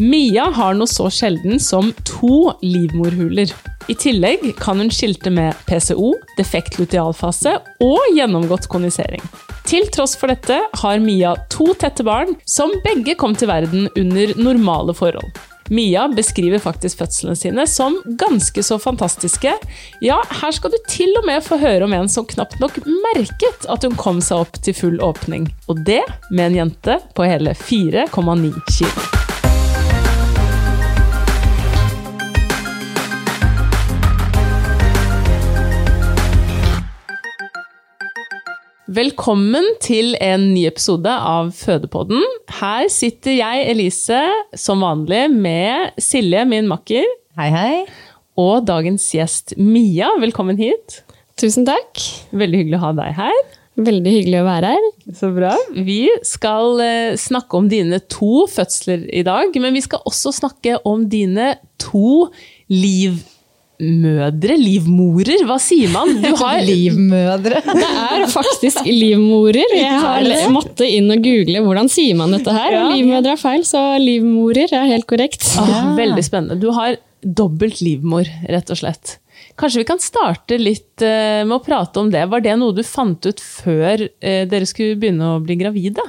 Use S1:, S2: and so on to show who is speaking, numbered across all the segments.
S1: Mia har noe så sjelden som to livmorhuler. I tillegg kan hun skilte med PCO, defekt lutealfase og gjennomgått konisering. Til tross for dette har Mia to tette barn, som begge kom til verden under normale forhold. Mia beskriver faktisk fødslene sine som ganske så fantastiske. Ja, her skal du til og med få høre om en som knapt nok merket at hun kom seg opp til full åpning. Og det med en jente på hele 4,9 kilo. Velkommen til en ny episode av Fødepodden. Her sitter jeg, Elise, som vanlig med Silje, min makker.
S2: Hei, hei.
S1: Og dagens gjest Mia. Velkommen hit.
S3: Tusen takk.
S1: Veldig hyggelig å ha deg her.
S3: Veldig hyggelig å være her.
S1: Så bra. Vi skal eh, snakke om dine to fødsler i dag, men vi skal også snakke om dine to liv mødre? Livmorer? Hva sier man?
S2: Du har livmødre.
S3: Det er faktisk livmorer. Jeg har måttet inn og google hvordan sier man dette her.
S1: Ja.
S3: Livmødre er feil, så livmorer er helt korrekt.
S1: Ah, veldig spennende. Du har dobbelt livmor, rett og slett. Kanskje vi kan starte litt eh, med å prate om det. Var det noe du fant ut før eh, dere skulle begynne å bli gravide?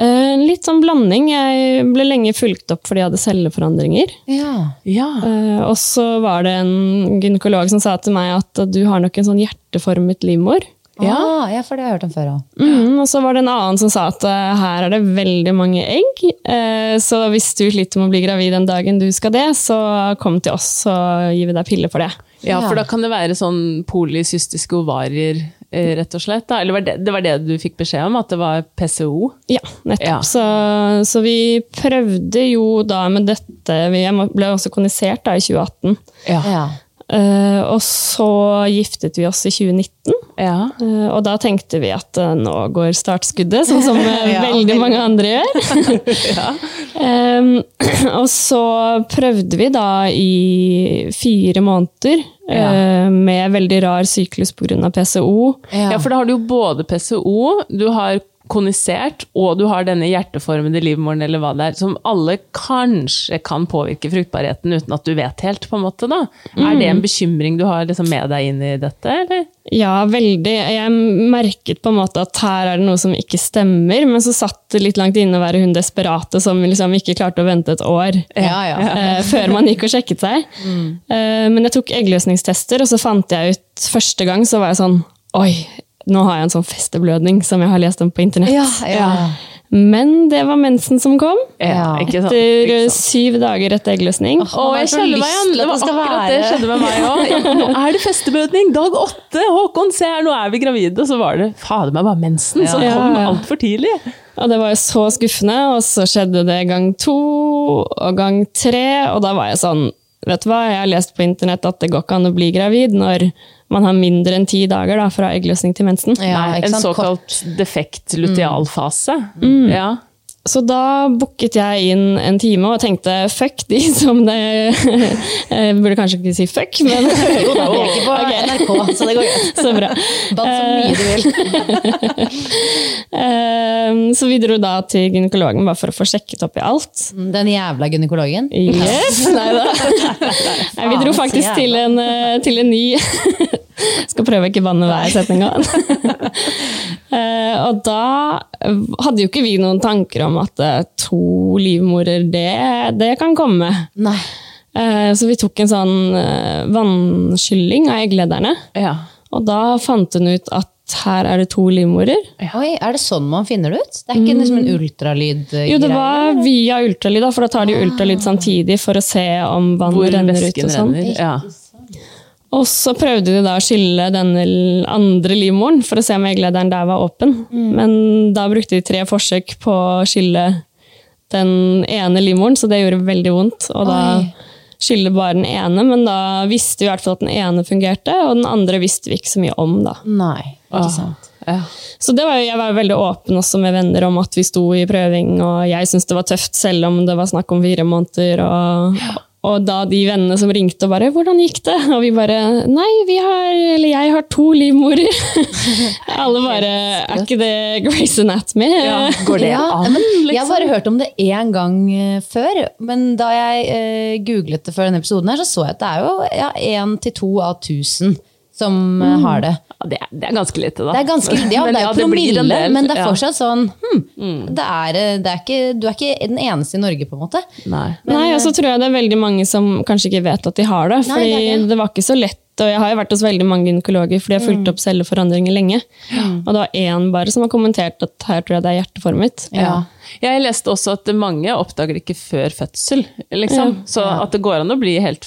S3: Eh, litt sånn blanding. Jeg ble lenge fulgt opp fordi jeg hadde celleforandringer.
S2: Ja.
S1: Ja.
S3: Eh, og så var det en gynekolog som sa til meg at du har nok en sånn hjerteformet livmor.
S2: Ja. Ah, ja, for det har jeg hørt om før òg.
S3: Mm, og så var det en annen som sa at eh, her er det veldig mange egg. eh, så hvis du sliter med å bli gravid den dagen du skal det, så kom til oss, så gir vi deg piller for det.
S1: ja, for da kan det være sånn polycystiske ovarier, rett og slett. Da. Eller var det, det var det du fikk beskjed om? At det var PCO?
S3: Ja, nettopp.
S1: Ja.
S3: Så, så vi prøvde jo da med dette Vi ble også kondisert da i 2018.
S2: Ja.
S3: Eh, og så giftet vi oss i 2019.
S1: Ja.
S3: Eh, og da tenkte vi at eh, nå går startskuddet, sånn som
S2: Ja,
S3: veldig mange andre gjør. um, og så prøvde vi da i fire måneder eh, med veldig rar syklus pga. PCO.
S1: Ja, for da har du jo både PCO, du har konisert, og du har denne hjerteformede livmoren, eller hva det er, som alle kanskje kan påvirke fruktbarheten uten at du vet helt, på en måte. da. Er det en bekymring du har liksom med deg inn i dette, eller?
S3: Ja, veldig. Jeg merket på en måte at her er det noe som ikke stemmer, men så satt det litt langt inne å være hun desperate som liksom ikke klarte å vente et år
S2: Ja, ja.
S3: eh, før man gikk og sjekket seg. Eh, men jeg tok eggløsningstester, og så fant jeg ut første gang, så var jeg sånn Oi, nå har jeg en sånn festeblødning som jeg har lest om på internett.
S2: Ja, ja.
S3: Men det var mensen som kom.
S2: Ja,
S1: ikke sant?
S3: Etter
S1: Ikke sant?
S3: syv dager etter eggløsning.
S1: Å, jeg
S2: Man
S1: kjenner meg igjen! Det var
S2: det akkurat
S1: akkurat det skjedde med meg òg. Nå er det festeblødning! Dag åtte! Håkon, se her, nå er vi gravide! Og så var det fader meg bare mensen som
S3: Ja.
S1: kom
S3: Ja, ja.
S1: altfor tidlig.
S3: Og det var jo så skuffende, og så skjedde det gang to og gang tre, og da var jeg sånn Vet du hva, jeg har lest på internett at det går ikke an å bli gravid når man har mindre enn ti dager da, fra eggløsning til mensen.
S2: Ja,
S1: en såkalt defekt lutealfase.
S2: Mm.
S1: Ja.
S3: Så da booket jeg inn en time og tenkte fuck de som det Jeg burde kanskje ikke si fuck, men
S2: Jo da, vi er ikke på NRK, så det går greit.
S3: Så bra.
S2: Bad så mye du vil.
S3: Eh, Så vi dro da til gynekologen bare for å få sjekket opp i alt.
S2: Den jævla gynekologen.
S3: Yes, nei da. Vi dro faktisk til en, eh, til en ny Skal prøve å ikke banne hver setning av. Eh, Og da hadde jo ikke vi noen tanker om at eh, to livmorer, det, det kan komme.
S2: Nei.
S3: Eh, Så vi tok en sånn vannskylling av egglederne.
S1: Ja.
S3: Og da fant hun ut at her er det to livmorer.
S2: Oi, er det sånn man finner det ut? Det er ikke liksom en ultralyd
S3: Jo, det var via ultralyd, for da tar de ultralyd samtidig for å se om
S1: vannet
S3: renner ut. og sånn.
S1: renner. Ja.
S3: Og så prøvde de da å skille den andre livmoren for å se om egglederen der var åpen. Men da brukte de tre forsøk på å skille den ene livmoren, så det gjorde veldig vondt. Og da
S2: Oi.
S3: skille bare den ene, men da visste vi i hvert fall at den ene fungerte, og den andre visste vi ikke så mye om. da.
S2: Nei, ikke sant.
S1: Ja.
S3: Så det var, jeg var veldig åpen også med venner om at vi sto i prøving, og jeg syntes det var tøft selv om det var snakk om fire måneder. Og, og da de vennene som ringte og bare 'Hvordan gikk det?' Og vi bare 'Nei, vi har Eller jeg har to livmorer'. Alle bare 'Er ikke det Grace Anatomy?'
S1: Ja, Går det
S2: ja,
S1: an,
S2: men
S1: liksom?
S2: Jeg har bare hørt om det én gang eh, før, men da jeg eh, googlet det før denne episoden, her, så så jeg at det er jo ja, til to av tusen som mm. har det.
S1: Ja, det, er, det er ganske lite, da.
S2: Det er ganske, ja,
S1: Men
S2: det er
S1: det
S2: promille,
S1: del,
S2: men det er
S1: ja.
S2: fortsatt sånn hm, det er, eh, det er ikke, Du er ikke den eneste i Norge, på en måte.
S1: Nei.
S3: Nei, og så tror jeg det er veldig mange som kanskje ikke vet at de har det.
S2: for
S3: fordi
S2: det
S3: det,
S2: det.
S3: var ikke så lett. Og jeg har jo vært hos veldig mange gynekologer, fordi jeg har fulgt opp celleforandringer lenge. Og det var én bare som har kommentert at her tror jeg det er hjerteformet.
S1: Ja. Jeg leste også at mange oppdager det ikke før fødsel. Liksom. Så at det går an å bli helt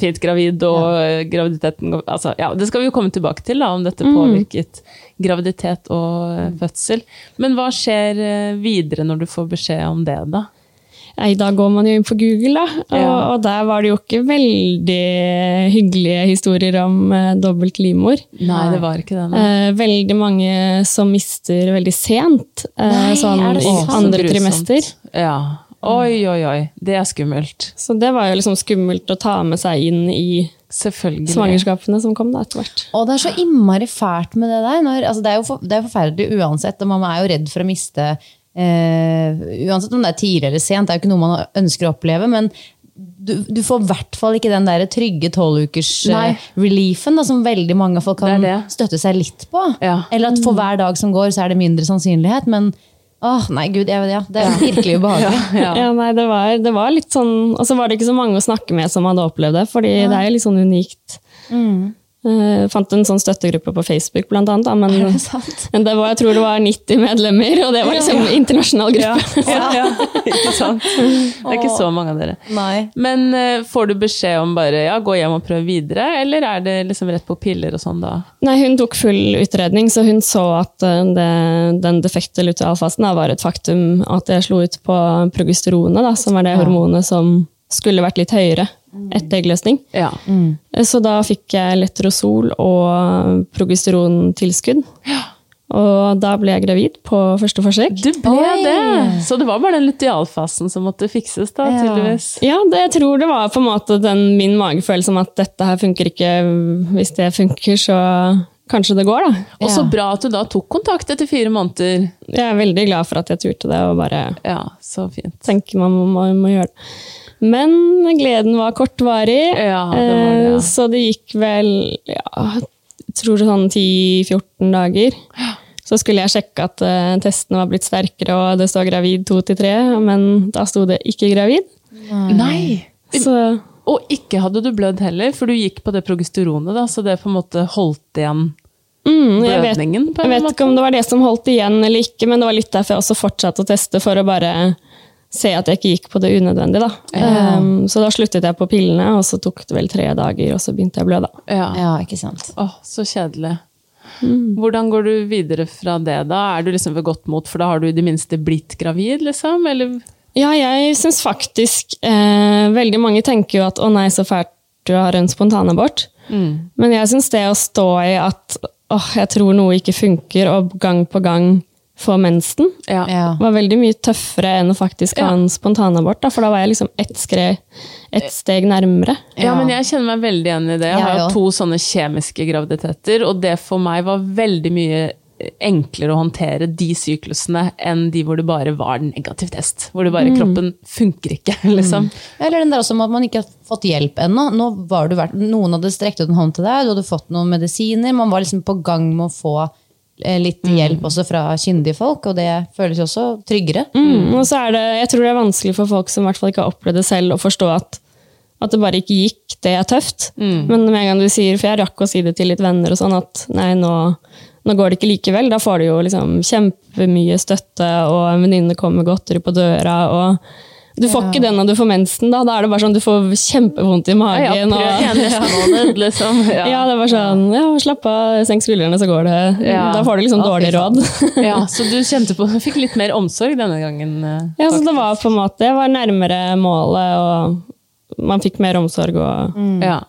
S1: fint gravid, og graviditeten altså, ja, Det skal vi jo komme tilbake til, da, om dette påvirket graviditet og fødsel. Men hva skjer eh, videre når du får beskjed om det, da?
S3: Nei, da går man jo inn på Google, da. Og,
S1: Ja.
S3: og der var det jo ikke veldig hyggelige historier om uh, dobbelt livmor.
S1: Nei, det var ikke det. nei.
S3: Eh, veldig mange som mister veldig sent. Uh,
S2: Nei,
S3: sånn
S2: er det
S3: i andre
S1: Så grusomt.
S3: trimester.
S1: Ja. Oi, oi, oi. Det er skummelt.
S3: Så det var jo liksom skummelt å ta med seg inn i
S1: Selvfølgelig.
S3: svangerskapene som kom da etter hvert.
S2: Og det er så innmari fælt med det der. Når, altså det, er jo for, det er forferdelig uansett, og man er jo redd for å miste Uansett om det er tidlig eller sent, det er jo ikke noe man ønsker å oppleve. men du, du får i hvert fall ikke den der trygge tolvukers-reliefen som veldig mange folk kan
S1: Det det.
S2: støtte seg litt på.
S1: Ja.
S2: Eller at for hver dag som går, så er det mindre sannsynlighet. Men åh, nei, gud, jeg, ja, det er virkelig ubehagelig.
S1: Ja.
S3: Ja, nei, det var, det var litt sånn Og så var det ikke så mange å snakke med som hadde opplevd det, fordi det er jo litt sånn unikt. Eh, fant en sånn støttegruppe på Facebook, blant annet. Da, men, men det var, jeg tror det var 90 medlemmer, og det var liksom en internasjonal gruppe.
S1: Ja, ja, ikke sant? Det er ikke så mange av dere.
S2: Nei.
S1: Men uh, får du beskjed om bare ja, gå hjem og prøv videre, eller er det liksom rett på piller og sånn da?
S3: Nei, hun tok full utredning, så hun så at eh, det, den defekte lutealfasen da, var et faktum. At jeg slo ut på progesteronet, da, som var det hormonet som skulle vært litt høyere etter eggløsning.
S1: Ja.
S3: Så da fikk jeg letrosol og progesterontilskudd. Og da ble jeg gravid på første forsøk.
S1: Du ble
S2: Oi.
S1: det! Så det var bare den lutealfasen som måtte fikses, da,
S2: Ja.
S1: tydeligvis.
S3: Ja, det, jeg tror det var på en måte den, min magefølelse om at dette her funker ikke. Hvis det funker, så kanskje det går, da.
S1: Og så
S2: Ja.
S1: bra at du da tok kontakt etter fire måneder.
S3: Jeg er veldig glad for at jeg turte det, og bare
S1: Ja, så fint.
S3: tenker man må, må, må gjøre det. Men gleden var kortvarig,
S1: Ja, det var det, ja.
S3: eh, så det gikk vel ja, jeg tror sånn 10-14 dager. Så skulle jeg sjekke at eh, testene var blitt sterkere, og det står gravid 2-3, men da sto det ikke gravid.
S1: Nei!
S3: Så
S1: Og ikke hadde du blødd heller, for du gikk på det progesteronet, da, så det på en måte holdt igjen
S3: mm, jeg vet,
S1: blødningen? på en
S3: jeg vet ikke om det var det som holdt igjen eller ikke, men det var litt derfor jeg også fortsatte å teste, for å bare se at jeg ikke gikk på det unødvendige. Da. Um, så da sluttet jeg på pillene, og så tok det vel tre dager, og så begynte jeg å blø. da.
S1: Ja.
S2: Ja, ikke sant.
S1: Åh, så kjedelig. Hvordan går du videre fra det, da? Er du liksom ved godt mot, for da har du i det minste blitt gravid, liksom? Eller?
S3: Ja, jeg syns faktisk eh, Veldig mange tenker jo at å nei, så fælt du har en spontanabort. Men jeg syns det å stå i at åh, jeg tror noe ikke funker, og gang på gang få mensen.
S1: Ja.
S2: Ja.
S3: var veldig mye tøffere enn å faktisk ha
S1: Ja.
S3: en spontanabort, da, for da var jeg liksom ett, skre, ett steg nærmere.
S1: Ja, men jeg kjenner meg veldig igjen i det. Jeg har jo to sånne kjemiske graviditeter, og det for meg var veldig mye enklere å håndtere de syklusene enn de hvor det bare var negativ test. Hvor det bare kroppen funker ikke, liksom.
S2: Eller den der også med at man ikke har fått hjelp ennå. Nå var du vært, noen hadde strekt ut en hånd til deg, du hadde fått noen medisiner. Man var liksom på gang med å få eh, litt hjelp også fra kyndige folk, og det føles jo også tryggere.
S3: Mm. Og så er det, jeg tror det er vanskelig for folk som i hvert fall ikke har opplevd det selv, å forstå at, at det bare ikke gikk, det er tøft. Men med en gang du sier, for jeg rakk å si det til litt venner og sånn, at nei, nå, nå går det ikke likevel. Da får du jo liksom kjempemye støtte, og en venninne kommer med godteri på døra, og du får ikke den når du får mensen, da. Da er det bare sånn, du får kjempevondt i magen.
S1: ja,
S3: og,
S1: måned, liksom.
S3: ja.
S1: Ja.
S3: det var sånn, ja, slapp av, senk skuldrene, så går det.
S1: Ja.
S3: Da får du liksom dårlig råd.
S1: ja, så du kjente på, fikk litt mer omsorg denne gangen? eh,
S3: Ja, så det var på en måte, jeg var nærmere målet, og man fikk mer omsorg. Og...
S1: Ja.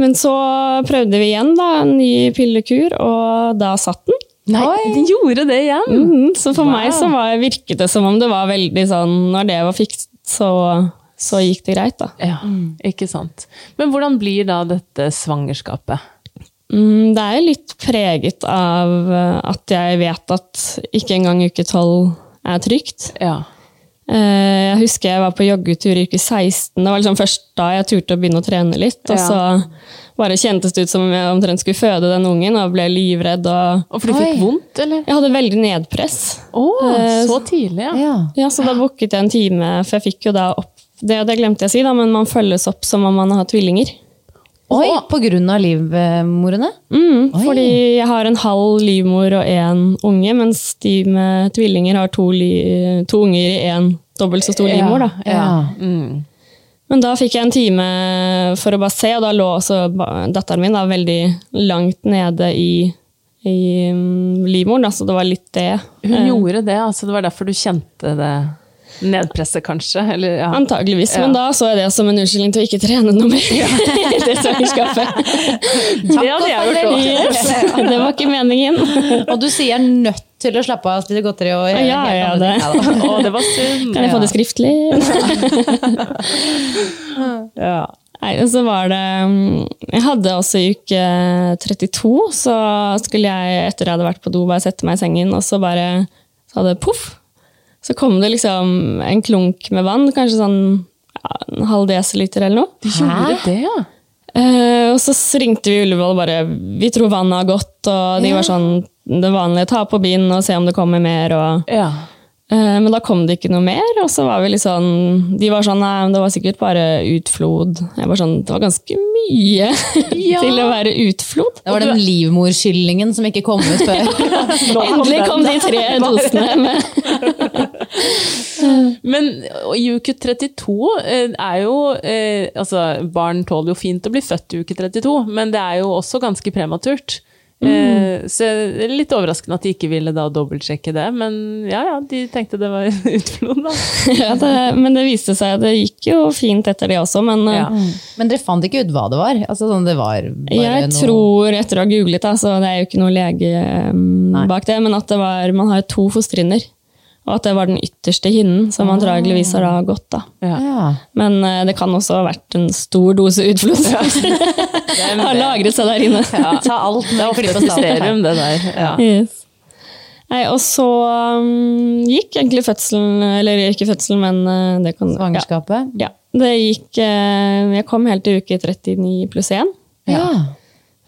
S3: Men så prøvde vi igjen da, en ny pillekur, og da satt den.
S1: Nei, de gjorde det igjen!
S3: Mhm, Så for
S1: Wow.
S3: meg så var, virket det som om det var veldig sånn, når det var fikset, så, så gikk det greit da.
S1: Ja, ikke sant. Men hvordan blir da dette svangerskapet?
S3: Mm, Det er litt preget av eh, at jeg vet at ikke engang uke 12 er trygt.
S1: Ja.
S3: Eh, Jeg husker jeg var på joggetur i uke 16. Det var liksom først da jeg turte å begynne å trene litt. Og
S1: Ja.
S3: så bare kjentes det ut som om jeg omtrent skulle føde den ungen, og ble livredd. Og
S1: Og for du fikk
S2: Oi.
S1: vondt, eller?
S3: jeg hadde veldig nedpress. Eh,
S1: så tidlig, ja.
S2: Ja.
S3: Ja, Så da booket jeg en time, for jeg fikk jo da opp Det, det glemte jeg å si, da, men man følges opp som om man har tvillinger.
S2: Oi, på grunn av livmorene?
S3: Mm,
S2: Oi.
S3: fordi jeg har en halv livmor og én unge, mens de med tvillinger har to, li, to unger i én dobbelt så stor livmor. da.
S2: Ja.
S1: Mm.
S3: Men da fikk jeg en time for å bare se, og da lå også datteren min da, veldig langt nede i, i mm, livmoren, Altså så det var litt det.
S1: Hun
S3: Eh,
S1: gjorde det, altså det var derfor du kjente det nedpresset, kanskje? Eller, ja.
S3: Antageligvis,
S1: Ja.
S3: men da så jeg det som en unnskyldning til å ikke trene noe mer i det svangerskapet.
S1: det hadde jeg gjort òg.
S3: Yes, det var ikke meningen.
S2: Og du sier nødt til å slappe av, spise godteri og
S3: Ja, ja, det.
S2: Ja.
S1: Å, det var synd.
S3: Kan jeg få det skriftlig?
S1: Ja.
S3: Nei, så var det mm, Jeg hadde også i uke 32, så skulle jeg, etter jeg hadde vært på do, bare sette meg i sengen, og så bare så hadde det poff. Så kom det liksom en klunk med vann, kanskje sånn ja, en halv desiliter eller noe.
S1: De gjorde det, ja.
S3: Eh, og så ringte vi Ullevål og bare Vi tror vannet har gått, og de var sånn det vanlige, ta på bind og se om det kommer mer. og
S1: ja.
S3: Eh, Men da kom det ikke noe mer, og så var vi litt sånn De var sånn Nei, det var sikkert bare utflod. Jeg var sånn Det var ganske mye
S1: Ja.
S3: til å være utflod.
S2: Det var den livmorskyllingen som ikke kom ut før.
S3: Endelig kom de tre dosene med
S1: Men i uke 32 eh, er jo eh, Altså, barn tåler jo fint å bli født i uke 32, men det er jo også ganske prematurt. Mm. så det er litt overraskende at de ikke ville da dobbeltsjekke det, men ja ja, de tenkte det var utflod, da.
S3: ja, det, Men det viste seg det gikk jo fint etter det også, men eh,
S1: Ja.
S2: Men dere fant ikke ut hva det var? Altså, sånn, det var bare
S3: jeg
S2: noe...
S3: tror, etter å ha googlet, da, så det er jo ikke noe lege um, bak det, men at det var, man har jo to fosterhinner. Og at det var den ytterste hinnen som antageligvis har da gått. da.
S1: Ja.
S2: Ja.
S3: Men uh, det kan også ha vært en stor dose utflod. har lagret seg der inne.
S1: Ja.
S2: Ta alt
S1: Det er
S2: med
S1: et
S2: salt.
S1: mysterium, det der. Ja.
S3: Yes. Nei, og så um, gikk egentlig fødselen, eller ikke fødselen, men uh, det kan
S2: Svangerskapet.
S3: Ja, ja. Det gikk uh, Jeg kom helt til uke 39 pluss 1
S2: Ja.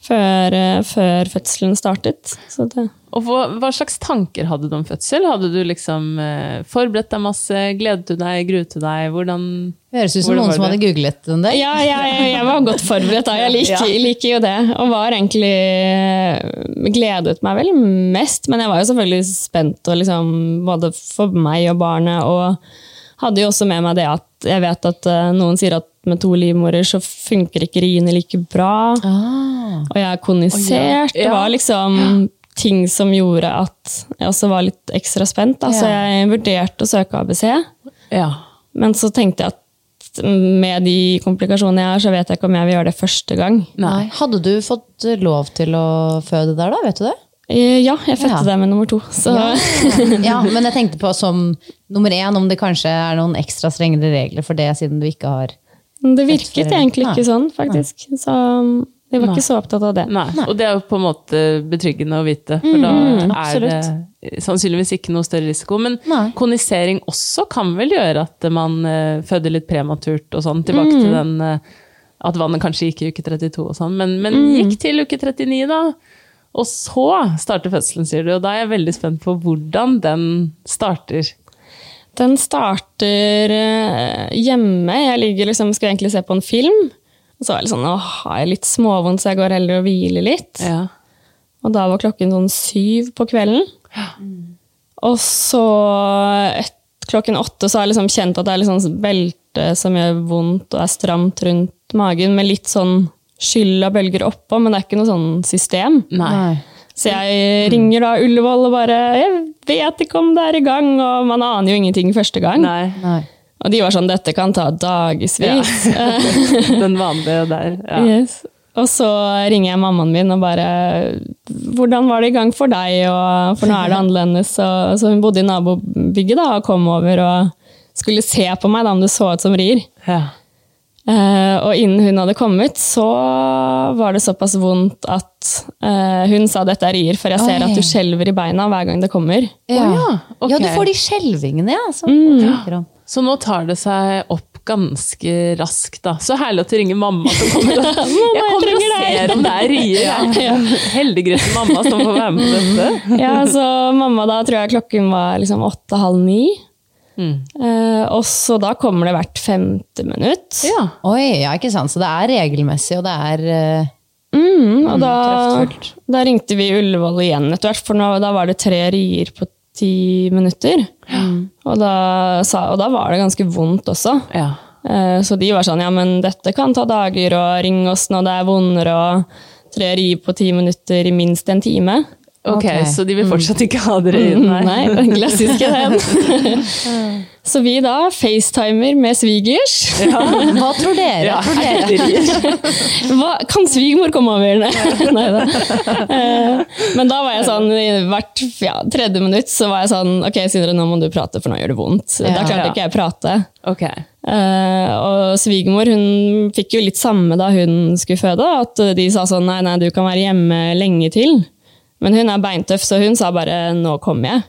S3: Før, eh, før fødselen startet. Så det
S1: Og hva, hva slags tanker hadde du om fødsel? Hadde du liksom eh, forberedt deg masse? Gledet du deg? Gruet du deg? Hvordan
S2: Høres ut som noen som hadde googlet en del.
S3: Ja, jeg, jeg var godt forberedt da. Jeg liker,
S1: Ja.
S3: liker jo det. Og var egentlig Gledet meg vel mest, men jeg var jo selvfølgelig spent og liksom, både for meg og barnet. Og hadde jo også med meg det at jeg vet at eh, noen sier at med to livmorer så funker ikke riene like bra.
S2: Ah.
S3: Og jeg er konisert. Det
S1: Ja.
S3: var liksom ting som gjorde at jeg også var litt ekstra spent. Da. Så jeg vurderte å søke ABC.
S1: Ja.
S3: Men så tenkte jeg at med de komplikasjonene jeg har, så vet jeg ikke om jeg vil gjøre det første gang.
S2: Nei. Hadde du fått lov til å føde der, da? Vet du det?
S3: Eh, Ja, jeg fødte
S2: Ja.
S3: deg med nummer to. Så
S2: Ja. ja, men jeg tenkte på som nummer én, om det kanskje er noen ekstra strengere regler for det, siden du ikke har
S3: det virket egentlig ikke sånn, faktisk. Så jeg vi var
S1: Nei.
S3: ikke så opptatt av det.
S1: Nei. Og det er jo på en måte betryggende å vite, for
S3: Mm,
S1: da er det sannsynligvis ikke noe større risiko. Men
S2: Nei.
S1: konisering også kan vel gjøre at man eh, føder litt prematurt og sånn, tilbake
S3: Mm.
S1: til den eh, at vannet kanskje gikk i uke 32 og sånn, men, men
S3: Mm.
S1: gikk til uke 39 da. Og så starter fødselen, sier du, og da er jeg veldig spent på hvordan den starter.
S3: Den starter eh, hjemme. Jeg ligger liksom, skal egentlig se på en film. Og så er jeg litt sånn, åh, har jeg litt småvondt, så jeg går heller og hviler litt.
S1: Ja.
S3: Og da var klokken sånn syv på kvelden. Og så et, klokken åtte så har jeg liksom kjent at det er litt sånn belte som gjør vondt og er stramt rundt magen, med litt sånn skyld av bølger oppå, men det er ikke noe sånn system.
S1: Nei.
S3: Så jeg ringer da Ullevål og bare Jeg vet ikke om det er i gang, og man aner jo ingenting første gang.
S1: Nei.
S2: Nei.
S3: Og de var sånn Dette kan ta dagevis.
S1: Den vanlige der. Ja.
S3: Yes. Og så ringer jeg mammaen min og bare 'Hvordan var det i gang for deg?' Og, for nå er det annerledes. Og, så hun bodde i nabobygget da, og kom over og skulle se på meg da, om det så ut som rier.
S1: Ja.
S3: Eh, og innen hun hadde kommet, så var det såpass vondt at eh, hun sa dette er rier, for jeg ser
S2: Oi.
S3: at du skjelver i beina hver gang det kommer.
S2: Ja.
S1: ja, Okay.
S2: ja, du får de skjelvingene, ja. Så,
S3: Mm.
S2: om.
S1: Så nå tar det seg opp ganske raskt, da. Så herlig at du ringer mamma som kommer og Jeg kommer og ser om det er rier. Ja. Heldiggris mamma som får være med på dette.
S3: Ja, så mamma da tror jeg klokken var liksom åtte-halv ni. Eh, og så da kommer det hvert femte minutt.
S1: Ja.
S2: Oi, ja, ikke sant. Så det er regelmessig, og det er uh
S3: Mm, og da, da ringte vi Ullevål igjen etter hvert, for nå, da var det tre rier på ti minutter. Og, da, sa, og da var det ganske vondt også.
S1: ja.
S3: Eh, så de var sånn, ja, men dette kan ta dager, og ring oss når det er vondere, og tre rier på ti minutter i minst en time.
S1: Ok,
S2: Ok.
S1: så de vil fortsatt ikke ha dere inn?
S3: Mm, Nei, den klassiske den. så vi da facetimer med svigers.
S2: Hva tror dere?
S1: Ja,
S2: tror dere?
S3: Hva, kan svigermor komme over? Nei da. Eh, Men da var jeg sånn, i hvert ja, tredje minutt så var jeg sånn Ok, Sindre, nå må du prate, for nå gjør det vondt. Da
S2: Ja.
S3: klarte ikke jeg å prate.
S1: Ok.
S3: Eh, og svigermor hun fikk jo litt samme da hun skulle føde. At de sa sånn nei, nei, du kan være hjemme lenge til. Men hun er beintøff, så hun sa bare 'nå kommer jeg'.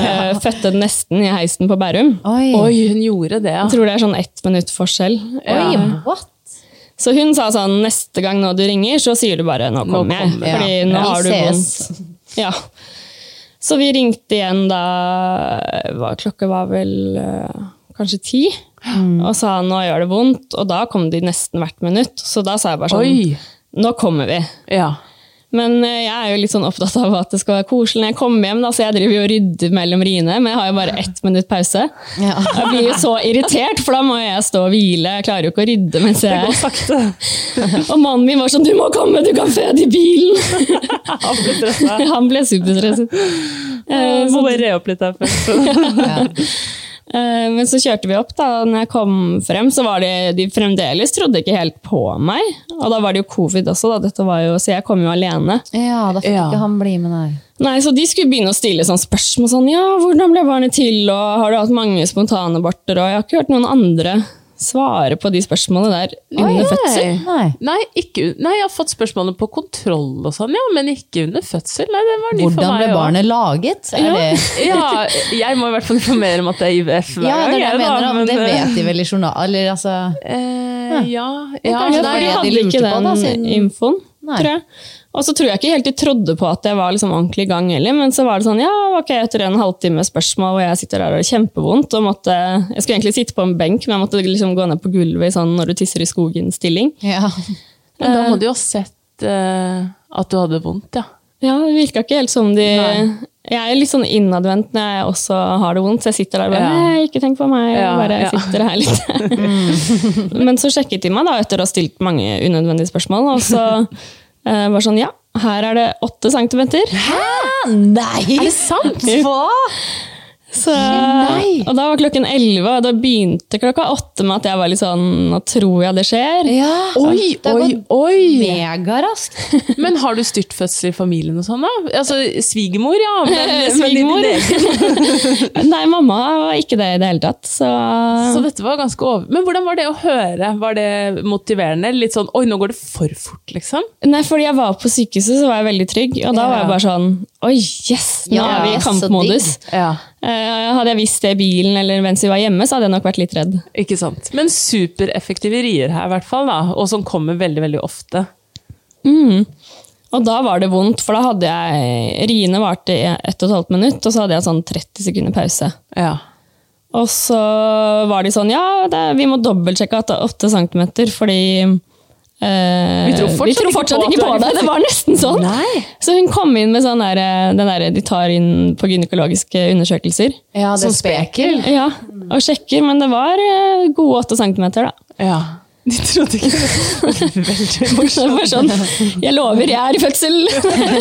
S3: Ja. fødte nesten i heisen på Bærum.
S2: Oi.
S1: Oi, hun gjorde det, ja.
S3: Jeg tror det er sånn ett minutt forskjell.
S2: Oi,
S1: Ja.
S2: what?
S3: Så hun sa sånn neste gang nå du ringer, så sier du bare 'nå kommer jeg'.
S1: kom, jeg.
S3: Fordi
S2: Ja.
S3: nå har du vondt. Ja. Så vi ringte igjen da hva, Klokka var vel eh, kanskje ti.
S2: Mm.
S3: Og sa 'nå gjør det vondt', og da kom de nesten hvert minutt. Så da sa jeg bare sånn
S1: Oi.
S3: 'nå kommer vi'.
S1: Ja.
S3: Men eh, jeg er jo litt sånn opptatt av at det skal være koselig når jeg kommer hjem. Da, så jeg driver jo og rydder mellom riene, men jeg har jo bare ett minutt pause.
S2: Ja.
S3: Jeg blir jo så irritert, for da må jeg stå og hvile. Jeg klarer jo ikke å rydde mens jeg
S1: Gå sakte.
S3: Og mannen min var sånn 'du må komme, du kan føde i bilen'.
S1: Han ble stressa.
S3: Han ble superstresset. Eh,
S1: Må bare re opp litt her først.
S3: eh, men så kjørte vi opp, da. og når jeg kom frem, så var det, de fremdeles trodde ikke helt på meg. Og da var det jo covid også, da. Dette var jo, så jeg kom jo alene.
S2: ja, da fikk
S1: Ja.
S2: ikke han bli med, deg.
S3: Nei, Så de skulle begynne å stille sånn spørsmål sånn Ja, hvordan ble barnet til, og har du hatt mange spontanaborter? Og jeg har ikke hørt noen andre svare på de spørsmålene der under
S2: Oi,
S3: fødsel.
S2: Nei.
S1: Nei, ikke, nei, jeg har fått spørsmålene på kontroll og sånn, ja, men ikke under fødsel. Nei, det var ny for
S2: Hvordan
S1: meg
S2: ble barnet laget? Er det...
S1: Ja, jeg må i hvert fall informere om at det er IVF hver
S2: Ja, det er det jeg mener.
S1: da,
S2: men det vet de vel i journal... Eller altså
S1: eh, ja, ja,
S3: Ja, for de hadde ikke den infoen, tror jeg. Og så tror jeg ikke helt de trodde på at jeg var liksom ordentlig i gang heller, men så var det sånn, ja, ok, etter en halvtime spørsmål hvor jeg sitter der og har kjempevondt, og måtte, jeg skulle egentlig sitte på en benk, men jeg måtte liksom gå ned på gulvet i sånn når du tisser i skogen-stilling.
S2: Ja.
S1: Men da må du jo ha sett uh, at du hadde vondt, ja.
S3: Ja, det virka ikke helt som de
S1: Nei.
S3: Jeg er litt sånn innadvendt når jeg også har det vondt, så jeg sitter der og bare
S1: Ja.
S3: Nei, ikke tenk på meg.
S1: Ja,
S3: bare
S1: ja.
S3: sitter her litt. Men så sjekket de meg da, etter å ha stilt mange unødvendige spørsmål, og så eh, var sånn Ja, her er det åtte centimeter. Hæ?
S2: Nei!
S1: Er det sant?
S2: Hva?
S3: Så, Og da var klokken elleve, og da begynte klokka åtte med at jeg var litt sånn Nå tror jeg det skjer.
S2: Ja,
S1: Oi,
S2: det
S1: oi, oi!
S2: megaraskt.
S1: Men har du styrtfødsel i familien og sånn, da? Altså, svigermor, ja. Men, din
S3: Svigermor. Nei, mamma var ikke det i det hele tatt. Så,
S1: Så dette var ganske over... Men hvordan var det å høre? Var det motiverende? Litt sånn oi, nå går det for fort, liksom?
S3: Nei, fordi jeg var på sykehuset, så var jeg veldig trygg. Og da var jeg bare sånn Oi, yes! Nå
S2: Ja,
S3: er vi i kampmodus.
S1: Ja.
S3: Eh, hadde jeg visst det i bilen eller mens vi var hjemme, så hadde jeg nok vært litt redd.
S1: Ikke sant? Men supereffektive rier her, i hvert fall. da, Og som kommer veldig, veldig ofte.
S3: Mm. Og da var det vondt, for da hadde jeg Riene varte i ett og et halvt minutt, og så hadde jeg sånn 30 sekunder pause.
S1: Ja.
S3: Og så var de sånn Ja, det, vi må dobbeltsjekke at det er 8 cm, fordi eh,
S1: Vi tror fortsatt ikke
S3: fortsatt
S1: på at
S3: ikke på det! Det var nesten sånn!
S1: Nei.
S3: Så hun kom inn med sånn der, den der de tar inn på gynekologiske undersøkelser.
S2: Ja, det
S1: Sånn spekel?
S3: Ja, Og sjekker, men det var eh, gode 8 cm, da.
S1: ja. De trodde ikke det. Veldig morsomt.
S3: sånn Jeg lover, jeg er i fødsel!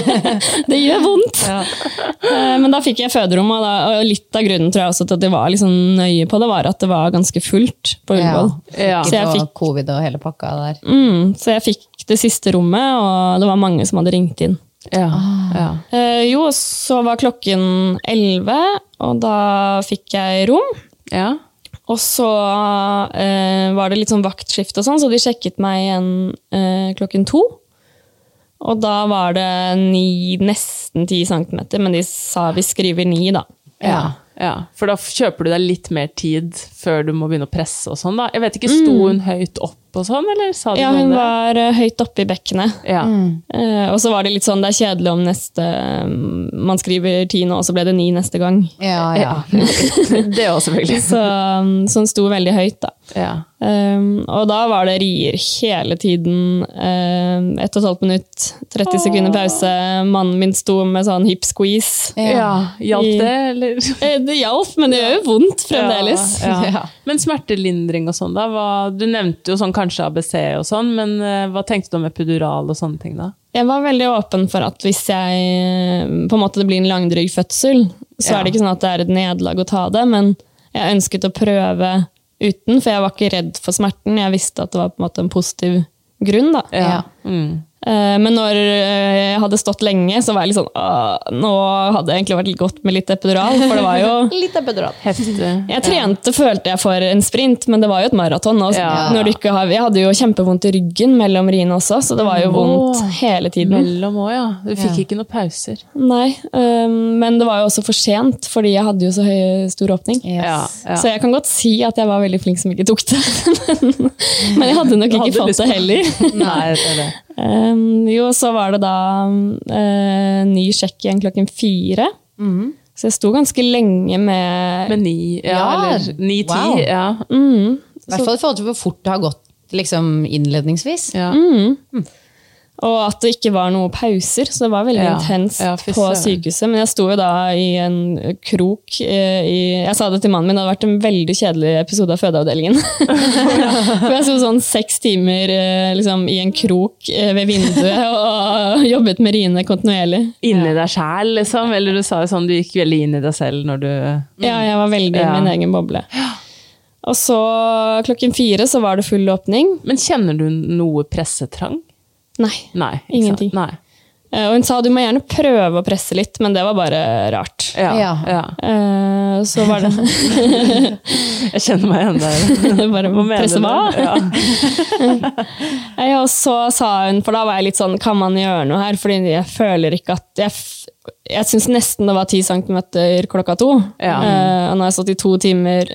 S3: det gjør vondt! Eh, Men da fikk jeg føderom, og, da, og litt av grunnen tror jeg også til at de var liksom nøye på det, var at det var ganske fullt på Ullevål.
S1: Ja.
S3: Så jeg fikk,
S2: covid og hele pakka der.
S3: mm, så jeg fikk det siste rommet, og det var mange som hadde ringt inn.
S1: Ja. ja.
S3: Eh, jo, så var klokken elleve, og da fikk jeg rom.
S1: ja.
S3: Og så eh, var det litt sånn vaktskift og sånn, så de sjekket meg igjen eh, klokken to. Og da var det ni, nesten ti centimeter, men de sa vi skriver ni, da.
S1: Ja. ja. For da kjøper du deg litt mer tid før du må begynne å presse og sånn, da. Jeg vet ikke, Sto hun høyt opp og sånn, eller sa du
S3: Ja,
S1: noe om
S3: hun var eh, høyt oppe i bekkenet.
S1: Ja.
S3: Eh, og så var det litt sånn, det er kjedelig om neste Man skriver ti nå, og så ble det ni neste gang.
S2: Ja, ja.
S1: det òg, selvfølgelig.
S3: Så, så hun sto veldig høyt, da.
S1: Ja.
S3: Um, og da var det rier hele tiden. Um, ett og et halvt minutt, 30 sekunder pause. Mannen min sto med sånn hip squeeze.
S1: ja. Hjalp det, eller?
S3: Eh, Det hjalp, men det gjør jo vondt fremdeles.
S1: Ja, ja. Men smertelindring og sånn, da? Du nevnte jo sånn kanskje ABC og sånn, men eh, hva tenkte du om epidural og sånne ting, da?
S3: Jeg var veldig åpen for at hvis jeg eh, på en måte det blir en langdryg fødsel, så
S1: Ja.
S3: er det ikke sånn at det er et nederlag å ta det, men jeg ønsket å prøve uten, for jeg var ikke redd for smerten. Jeg visste at det var på en måte en positiv grunn. da.
S2: Ja.
S1: Mm.
S3: Eh, Men når eh, jeg hadde stått lenge, så var jeg litt sånn Nå hadde det egentlig vært godt med litt epidural, for det var jo
S2: Litt epidural.
S1: Heftig.
S3: Jeg trente, følte jeg, for en sprint, men det var jo et maraton.
S1: Ja.
S3: når du ikke har- Jeg hadde jo kjempevondt i ryggen mellom riene også, så det var jo vondt
S1: oh,
S3: hele tiden.
S1: Mellom òg, ja. Du fikk ikke noen pauser.
S3: Nei, um, men det var jo også for sent, fordi jeg hadde jo så høy, stor åpning.
S2: Yes.
S1: Ja.
S3: Så jeg kan godt si at jeg var veldig flink som ikke tok det. men, men jeg hadde nok ikke fått det heller.
S1: Nei, det er det.
S3: Um, jo, så var det da uh, ny sjekk igjen klokken fire. Så jeg sto ganske lenge med
S1: Med ni, ja,
S2: Ja,
S1: eller ni-ti.
S2: wow.
S1: Ja.
S3: mm,
S2: I hvert fall i forhold til hvor fort det har gått liksom, innledningsvis.
S1: Ja.
S3: Og at det ikke var noen pauser, så det var veldig
S1: Ja,
S3: intenst
S1: ja,
S3: på sykehuset. Men jeg sto jo da i en krok eh, i Jeg sa det til mannen min, det hadde vært en veldig kjedelig episode av fødeavdelingen. For jeg sto sånn seks timer eh, liksom, i en krok eh, ved vinduet og jobbet med riene kontinuerlig.
S1: Inni deg sjæl, liksom? Eller du sa jo sånn, du gikk veldig inn i deg selv når du
S3: Ja, jeg var veldig
S1: Ja.
S3: i min egen boble. Og så klokken fire så var det full åpning.
S1: Men kjenner du noe pressetrang?
S3: Nei.
S1: Nei.
S3: Ingenting.
S1: Nei.
S3: Eh, Og hun sa du må gjerne prøve å presse litt, men det var bare rart.
S1: Ja, ja.
S2: Ja.
S3: Eh, Så var det
S1: Jeg kjenner meg igjen der.
S3: bare
S1: Hva mener
S3: presse
S1: du?
S3: hva?
S1: Ja.
S3: Nei, Og så sa hun, for da var jeg litt sånn Kan man gjøre noe her? Fordi jeg føler ikke at Jeg, jeg syns nesten det var ti centimeter klokka to.
S1: Ja.
S3: Uh, og nå har jeg stått i to timer,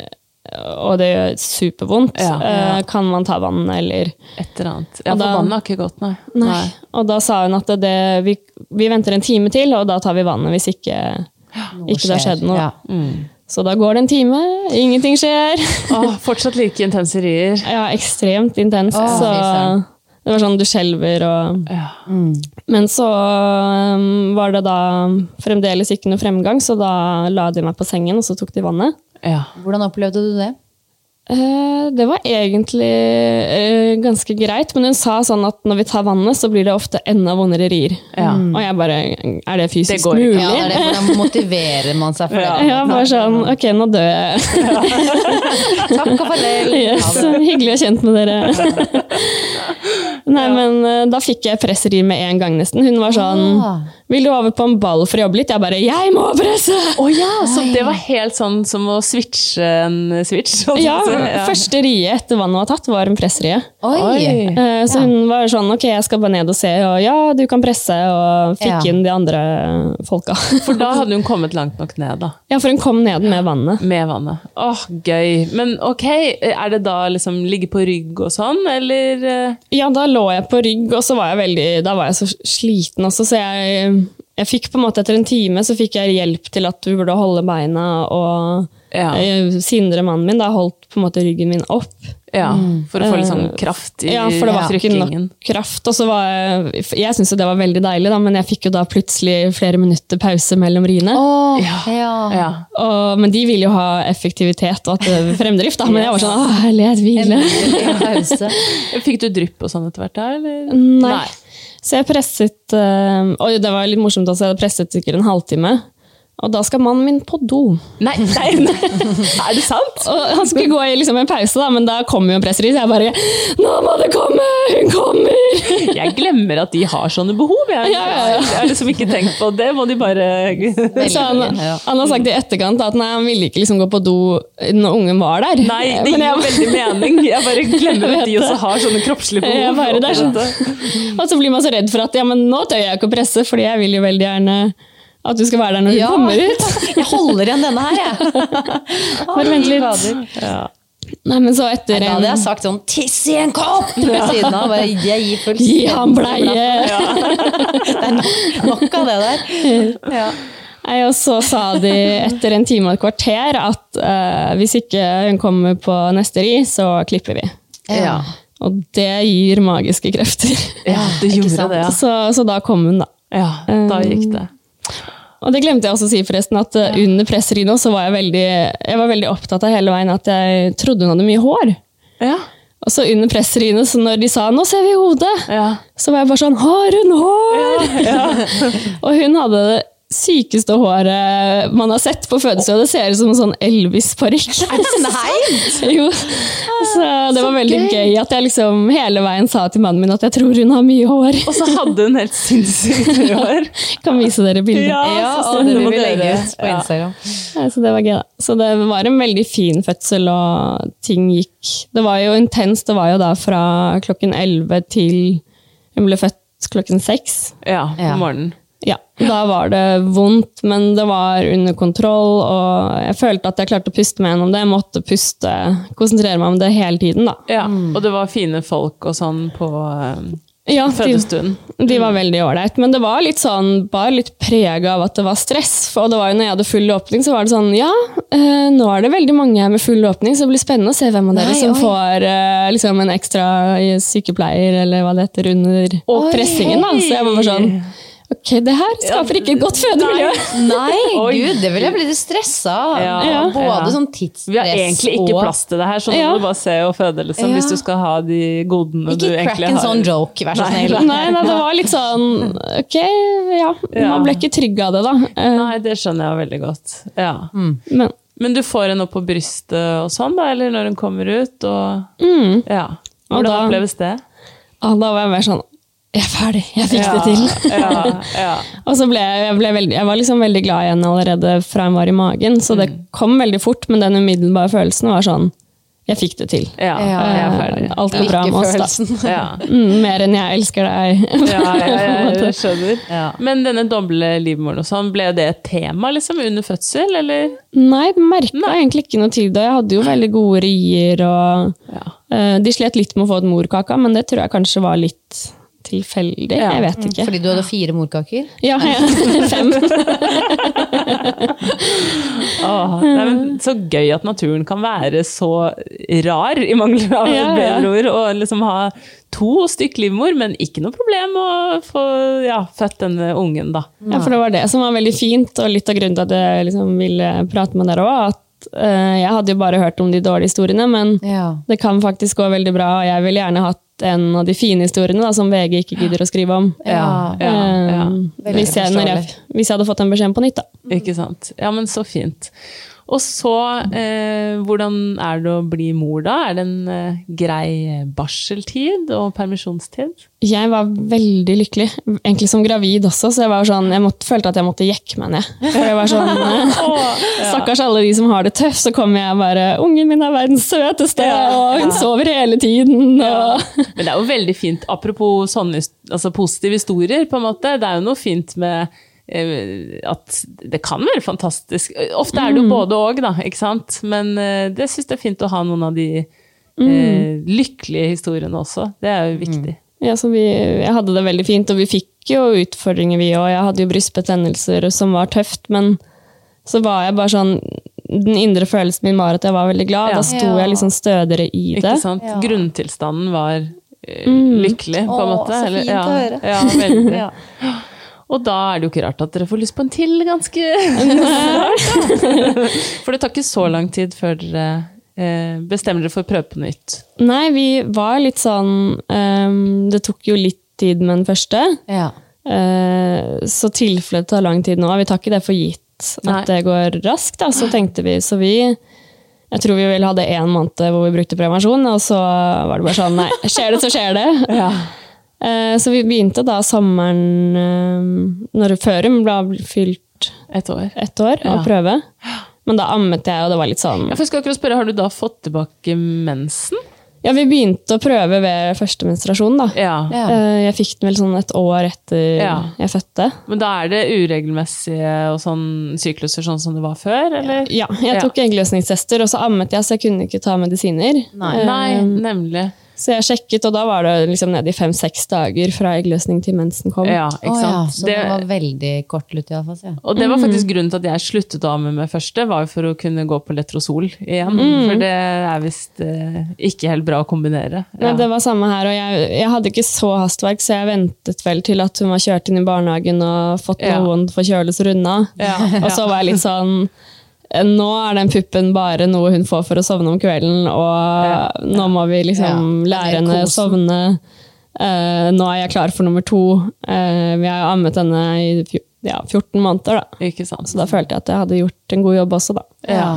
S3: og det gjør supervondt.
S1: Ja, ja.
S3: Eh, kan man ta vann, eller
S1: Et eller annet. Ja, for
S3: da-
S1: vannet har ikke gått, nei.
S3: Nei. Og da sa hun at det, det, vi, vi venter en time til, og da tar vi vannet hvis ikke, ikke det har skjedd noe.
S2: Ja.
S3: Så da går det en time, ingenting skjer.
S1: Åh, fortsatt like intense rier.
S3: Ja, ekstremt intenst.
S2: Åh,
S3: så det var sånn du skjelver og
S1: Ja.
S3: Men så um, var det da fremdeles ikke noe fremgang, så da la de meg på sengen, og så tok de vannet.
S1: Ja.
S2: Hvordan opplevde du det?
S3: Eh, det var egentlig eh, ganske greit, men hun sa sånn at når vi tar vannet, så blir det ofte enda vondere rier.
S1: Ja.
S3: Og jeg bare Er det fysisk
S1: Det går
S3: mulig?
S2: Ja, det det, Hvordan motiverer man seg for det?
S3: Ja, bare sånn Ok, nå dør jeg.
S2: Takk og farvel.
S3: Yes, hyggelig å kjent med dere. Nei, men eh, da fikk jeg presseri med en gang, nesten. Hun var sånn
S2: Ah.
S3: Vil du over på en ball for å jobbe litt? Jeg bare Jeg må presse!
S1: Å ja, så det var helt sånn som å switche en switch? holdt
S3: Ja,
S1: å.
S3: Første rie etter vannet var tatt, var en presserie.
S2: Oi.
S1: Oi.
S3: Eh, Så hun var sånn Ok, jeg skal bare ned og se, og ja, du kan presse, og fikk
S2: Ja.
S3: inn de andre folka.
S1: For da hadde hun kommet langt nok ned, da.
S3: Ja, for hun kom ned med vannet.
S1: Med vannet. Åh, gøy. Men ok, er det da liksom ligge på rygg og sånn, eller? eh?
S3: Ja, da lå jeg på rygg, og så var jeg veldig Da var jeg så sliten også, så jeg jeg fikk på en måte Etter en time så fikk jeg hjelp til at du burde holde beina, og
S1: Ja.
S3: eh, Sindre, mannen min, da holdt på en måte ryggen min opp.
S1: Ja, for å få litt sånn
S3: Eh,
S1: kraft i
S3: Ja, for det var ikke nok kraft. Og så var jeg Jeg syntes jo det var veldig deilig, da, men jeg fikk jo da plutselig flere minutter pause mellom riene.
S2: Åh,
S1: Ja.
S2: ja.
S1: Ja.
S3: Og, men de ville jo ha effektivitet og at det fremdrift, da. Men jeg var sånn Åh, herlighet, hvile.
S2: Pause.
S1: Fikk du drypp og sånn etter hvert da, eller?
S3: Nei. Så jeg presset øh, Og det var litt morsomt også, jeg hadde presset sikkert en halvtime. Og da skal mannen min på do.
S1: Nei, nei, nei. Er det sant?
S3: Og han skulle gå i liksom en pause, da, men da kommer jo presseri, så jeg bare Nå må det komme! Hun kommer!
S1: Jeg glemmer at de har sånne behov. Jeg,
S3: Ja, ja, ja.
S1: jeg har liksom ikke tenkt på det. Må de bare
S3: han, han har sagt i etterkant at nei, han ville ikke liksom gå på do når ungen var der.
S1: Nei, det gir jo veldig mening. Jeg bare glemmer at de også har sånne kroppslige behov.
S3: Jeg bare, det er sånn. Og så blir man så redd for at ja, men nå tør jeg ikke å presse, fordi jeg vil jo veldig gjerne at du skal være der når hun kommer ut.
S2: Jeg holder igjen denne her, jeg.
S3: Bare vent litt.
S1: Ja.
S3: Nei, men så etter
S2: Da hadde jeg sagt sånn 'tiss i en kopp!' ved siden av. Bare, jeg gir full
S3: Gi ham bleie!
S2: Det er nok, nok av det der. Ja.
S3: Nei, og så sa de etter en time og et kvarter at uh, hvis ikke hun kommer på neste ri, så klipper vi.
S1: Ja.
S3: Og det gir magiske krefter.
S1: ja, det gjorde det, ja.
S3: Så, så da kom hun, da.
S1: Ja, da gikk det.
S3: Og det glemte jeg også å si, forresten, at ja. under presseri så var jeg veldig, jeg var veldig opptatt av hele veien at jeg trodde hun hadde mye hår.
S1: Ja.
S3: Og så under presseriene, så når de sa 'nå ser vi hodet',
S1: Ja.
S3: så var jeg bare sånn 'har hun hår?' og hun hadde det sykeste håret man har sett på fødestua. Det ser ut som en sånn Elvis-parykk. Jo. Så det var veldig gøy. at jeg liksom hele veien sa til mannen min at jeg tror hun har mye hår.
S1: Og så hadde hun helt sinnssykt mye hår.
S3: Kan vise dere bildet.
S1: Ja,
S2: Ja,
S1: så
S2: og det
S1: må
S2: vi legge ut på Instagram.
S3: Ja, så det var gøy, da. Så det var en veldig fin fødsel, og ting gikk Det var jo intenst. Det var jo da fra klokken 11 til hun ble født klokken 6.
S1: Ja, på morgenen.
S3: Ja, da var det vondt, men det var under kontroll, og jeg følte at jeg klarte å puste meg gjennom det. Jeg måtte puste, konsentrere meg om det hele tiden, da.
S1: Ja, og det var fine folk og sånn på eh,
S3: Ja, de,
S1: fødestuen.
S3: de var veldig ålreit, men det var litt sånn, bare litt preg av at det var stress. For det var jo når jeg hadde full åpning, så var det sånn Ja, eh, nå er det veldig mange her med full åpning, så det blir spennende å se hvem av dere
S2: Nei,
S3: som
S2: oi.
S3: får eh, liksom en ekstra sykepleier, eller hva det heter, under
S2: Oi.
S3: pressingen. Da. Så jeg var bare sånn Ok, det her skaper ikke et godt fødemiljø.
S2: Nei,
S1: nei
S2: gud, det ville jeg blitt stressa av.
S1: Ja,
S3: Ja.
S2: Både
S1: ja.
S2: sånn tidsstress
S1: Vi har egentlig ikke plass til det her, så nå
S3: Ja.
S1: må du bare se og føde, liksom,
S2: Ja.
S1: hvis du skal ha de godene du egentlig har.
S2: Ikke crack en sånn joke, vær så
S1: Nei,
S2: snill.
S3: Nei, nei, det var litt sånn Ok, ja. Man ble ikke trygg av det, da. Eh,
S1: Nei, det skjønner jeg veldig godt. Ja.
S3: Men
S1: Men du får henne opp på brystet og sånn, da, eller når hun kommer ut? Og,
S3: mm,
S1: ja.
S3: Og
S1: Hvordan
S3: da-
S1: oppleves det?
S3: da var jeg mer sånn Jeg er ferdig, jeg fikk
S1: ja,
S3: det til.
S1: Ja, ja.
S3: Og så ble jeg, jeg, ble veldig, jeg var liksom veldig glad igjen allerede fra hun var i magen, så det
S1: Mm.
S3: kom veldig fort, men den umiddelbare følelsen var sånn Jeg fikk det til.
S1: ja,
S2: Ja.
S1: jeg er ferdig.
S3: Eh, Alt går bra med oss, da.
S1: Ja.
S3: Mm, mer enn jeg elsker deg.
S1: Ja, ja, ja, jeg skjønner.
S2: Ja.
S1: Men denne doble livmoren og sånn, ble det et tema liksom under fødsel, eller?
S3: Nei, merka egentlig ikke noe til det. Jeg hadde jo veldig gode rier, og
S1: Ja.
S3: eh, de slet litt med å få et morkaka, men det tror jeg kanskje var litt tilfeldig.
S1: Ja.
S3: Jeg vet ikke.
S2: Fordi du hadde fire morkaker?
S3: Ja, ja. fem.
S1: Åh, det er så gøy at naturen kan være så rar, i mangel av
S3: Ja, ja.
S1: bedre ord, og liksom ha to stykk livmor, men ikke noe problem å få ja, født denne ungen, da.
S3: Ja, for det var det som var veldig fint, og litt av grunnen til at jeg liksom ville prate med dere òg, at eh, jeg hadde jo bare hørt om de dårlige historiene, men
S2: Ja.
S3: det kan faktisk gå veldig bra, og jeg ville gjerne hatt en av de fine historiene da, som VG ikke gidder å skrive om.
S2: Ja.
S1: ja, ja.
S3: Eh, hvis, jeg, når jeg, hvis jeg hadde fått den beskjeden på nytt, da.
S1: Ikke sant. Ja, men så fint. Og så, eh, hvordan er det å bli mor da? Er det en eh, grei barseltid og permisjonstid?
S3: Jeg var veldig lykkelig, egentlig som gravid også, så jeg var sånn, jeg måtte, følte at jeg måtte jekke meg ned. For jeg var sånn, eh, Stakkars alle de som har det tøft, så kommer jeg bare Ungen min er verdens søteste, og hun sover hele tiden. Og...
S1: Men det er jo veldig fint, apropos sånne altså positive historier, på en måte. Det er jo noe fint med at det kan være fantastisk. Ofte er det jo både og, da, ikke sant? Men eh, det syns jeg er fint å ha noen av de eh, lykkelige historiene også. Det er jo viktig.
S3: Ja, så vi, jeg hadde det veldig fint, og vi fikk jo utfordringer, vi òg. Jeg hadde jo brystbetennelser som var tøft, men så var jeg bare sånn Den indre følelsen min var at jeg var veldig glad.
S1: Ja.
S3: Da sto jeg liksom stødigere i det.
S1: Ikke sant?
S2: Ja.
S1: Grunntilstanden var lykkelig,
S3: Mm.
S1: lykkelig, på en
S2: Å,
S1: måte.
S2: så
S1: eller-
S2: fint å høre.
S1: Ja, veldig.
S2: Ja.
S1: Og da er det jo ikke rart at dere får lyst på en til ganske. For det tar ikke så lang tid før dere eh, bestemmer dere for å prøve på nytt.
S3: Nei, vi var litt sånn um, Det tok jo litt tid med den første.
S2: Ja.
S3: Uh, så tilfellet tar lang tid nå. Vi tar ikke det for gitt
S1: Nei.
S3: at det går raskt, da. Så tenkte vi, så vi jeg tror vi vel hadde én måned hvor vi brukte prevensjon, og så var det bare sånn Nei, skjer det, så skjer det. Eh, Så vi begynte da sommeren eh, når før hun ble fylt
S1: Et år.
S3: et år, å prøve. Men da ammet jeg, og det var litt sånn
S1: Ja, for jeg skal akkurat spørre, Har du da fått tilbake mensen?
S3: Ja, vi begynte å prøve ved første menstruasjon, da.
S1: Ja.
S2: Ja.
S3: Eh, Jeg fikk den vel sånn et år etter
S1: Ja.
S3: jeg fødte.
S1: Men da er det uregelmessige og sånn sykluser sånn som det var før, eller?
S3: Ja, jeg tok eggløsningstester, og så ammet jeg, så jeg kunne ikke ta medisiner.
S2: Nei.
S3: Eh,
S1: Nei, nemlig.
S3: Så jeg sjekket, og da var det liksom nede i fem-seks dager fra eggløsning til mensen kom.
S1: Ja, ikke sant?
S2: Oh, ja, så det, var veldig kortlutt iallfall. Ja.
S1: Og det var faktisk grunnen til at jeg sluttet å amme meg første, var jo for å kunne gå på letrosol igjen. For det er visst eh, ikke helt bra å kombinere.
S3: Nei, det var samme her, og jeg, jeg hadde ikke så hastverk, så jeg ventet vel til at hun var kjørt inn i barnehagen og fått
S1: Ja.
S3: noen forkjølelser unna.
S1: Ja,
S3: Og så var jeg litt sånn nå er den puppen bare noe hun får for å sovne om kvelden, og nå må vi liksom
S2: Ja,
S3: lære henne å sovne. Uh, nå er jeg klar for nummer to. Uh, vi har jo ammet henne i ja, 14 måneder, da.
S1: Ikke sant.
S3: så da følte jeg at jeg hadde gjort en god jobb også, da.
S1: Ja.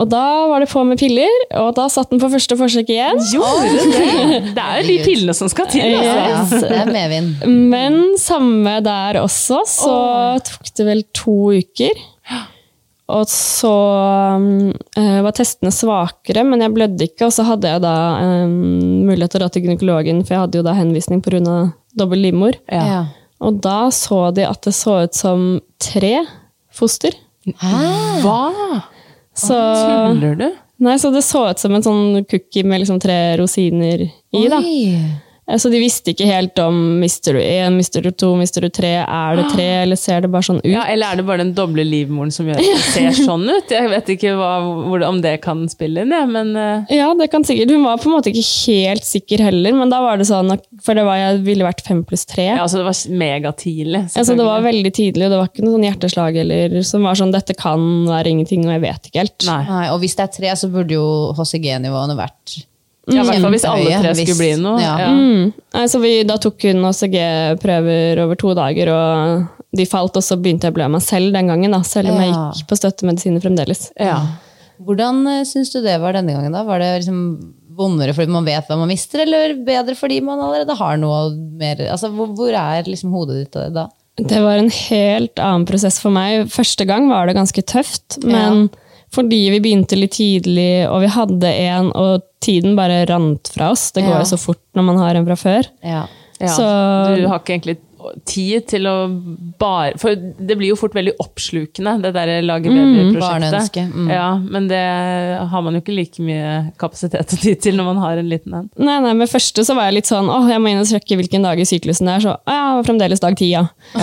S3: Og da var det på med piller, og da satt den på første forsøk igjen.
S1: Jo, det? Det er jo de pillene som skal til. Altså.
S2: Ja, det er medvind.
S3: Men samme der også, så tok det vel to uker. Og så eh, var testene svakere, men jeg blødde ikke. Og så hadde jeg da um, mulighet til å dra til gynekologen, for jeg hadde jo da henvisning pga. dobbel livmor.
S1: Ja.
S2: Ja.
S3: Og da så de at det så ut som tre foster.
S1: Hva?
S3: Så,
S1: Tuller du?
S3: nei, så det så ut som en sånn cookie med liksom tre rosiner i. da.
S2: Oi.
S3: Eh, Så de visste ikke helt om mister du én, mister du to, mister du tre. Er det tre, eller ser det bare sånn ut?
S1: Ja, eller er det bare den doble livmoren som gjør at det ser sånn ut? Jeg vet ikke hva, hvor, om det kan spille inn, jeg, men eh,
S3: Ja, det kan sikkert. Hun var på en måte ikke helt sikker heller, men da var det sånn For det var, jeg ville vært fem pluss tre.
S1: ja, altså, det var megatidlig.
S3: så det var veldig tidlig, og det var ikke noe sånn hjerteslag eller, som var sånn 'dette kan være ingenting, og jeg vet ikke helt'.
S1: Nei.
S2: Nei, og hvis det er tre, så burde jo HCG-nivåene vært
S1: Ja, I hvert fall hvis alle tre skulle bli noe.
S2: Ja.
S1: Ja.
S3: Mm. Altså, vi, da tok hun OCG-prøver over to dager, og de falt, og så begynte jeg å blø meg selv den gangen, da, selv om jeg gikk på støttemedisiner fremdeles.
S1: Ja.
S2: Hvordan uh, syns du det var denne gangen? da? Var det liksom vondere fordi man vet hva man mister, eller bedre fordi man allerede har noe mer altså, hvor, hvor er liksom hodet ditt da?
S3: Det var en helt annen prosess for meg. Første gang var det ganske tøft, men fordi vi begynte litt tidlig, og vi hadde en, og tiden bare rant fra oss. Det går
S2: Ja.
S3: jo så fort når man har en fra før.
S2: Ja.
S1: Ja,
S3: Så-
S1: du har ikke egentlig tid til å bare For det blir jo fort veldig oppslukende, det der lage babyprosjektet.
S2: barneønske, mm.
S1: Ja, men det har man jo ikke like mye kapasitet og tid til når man har en liten en.
S3: Nei, nei, Med første så var jeg litt sånn åh, jeg må inn og sjekke hvilken dag i syklusen det er. Så «Å ja, fremdeles dag ti, ja.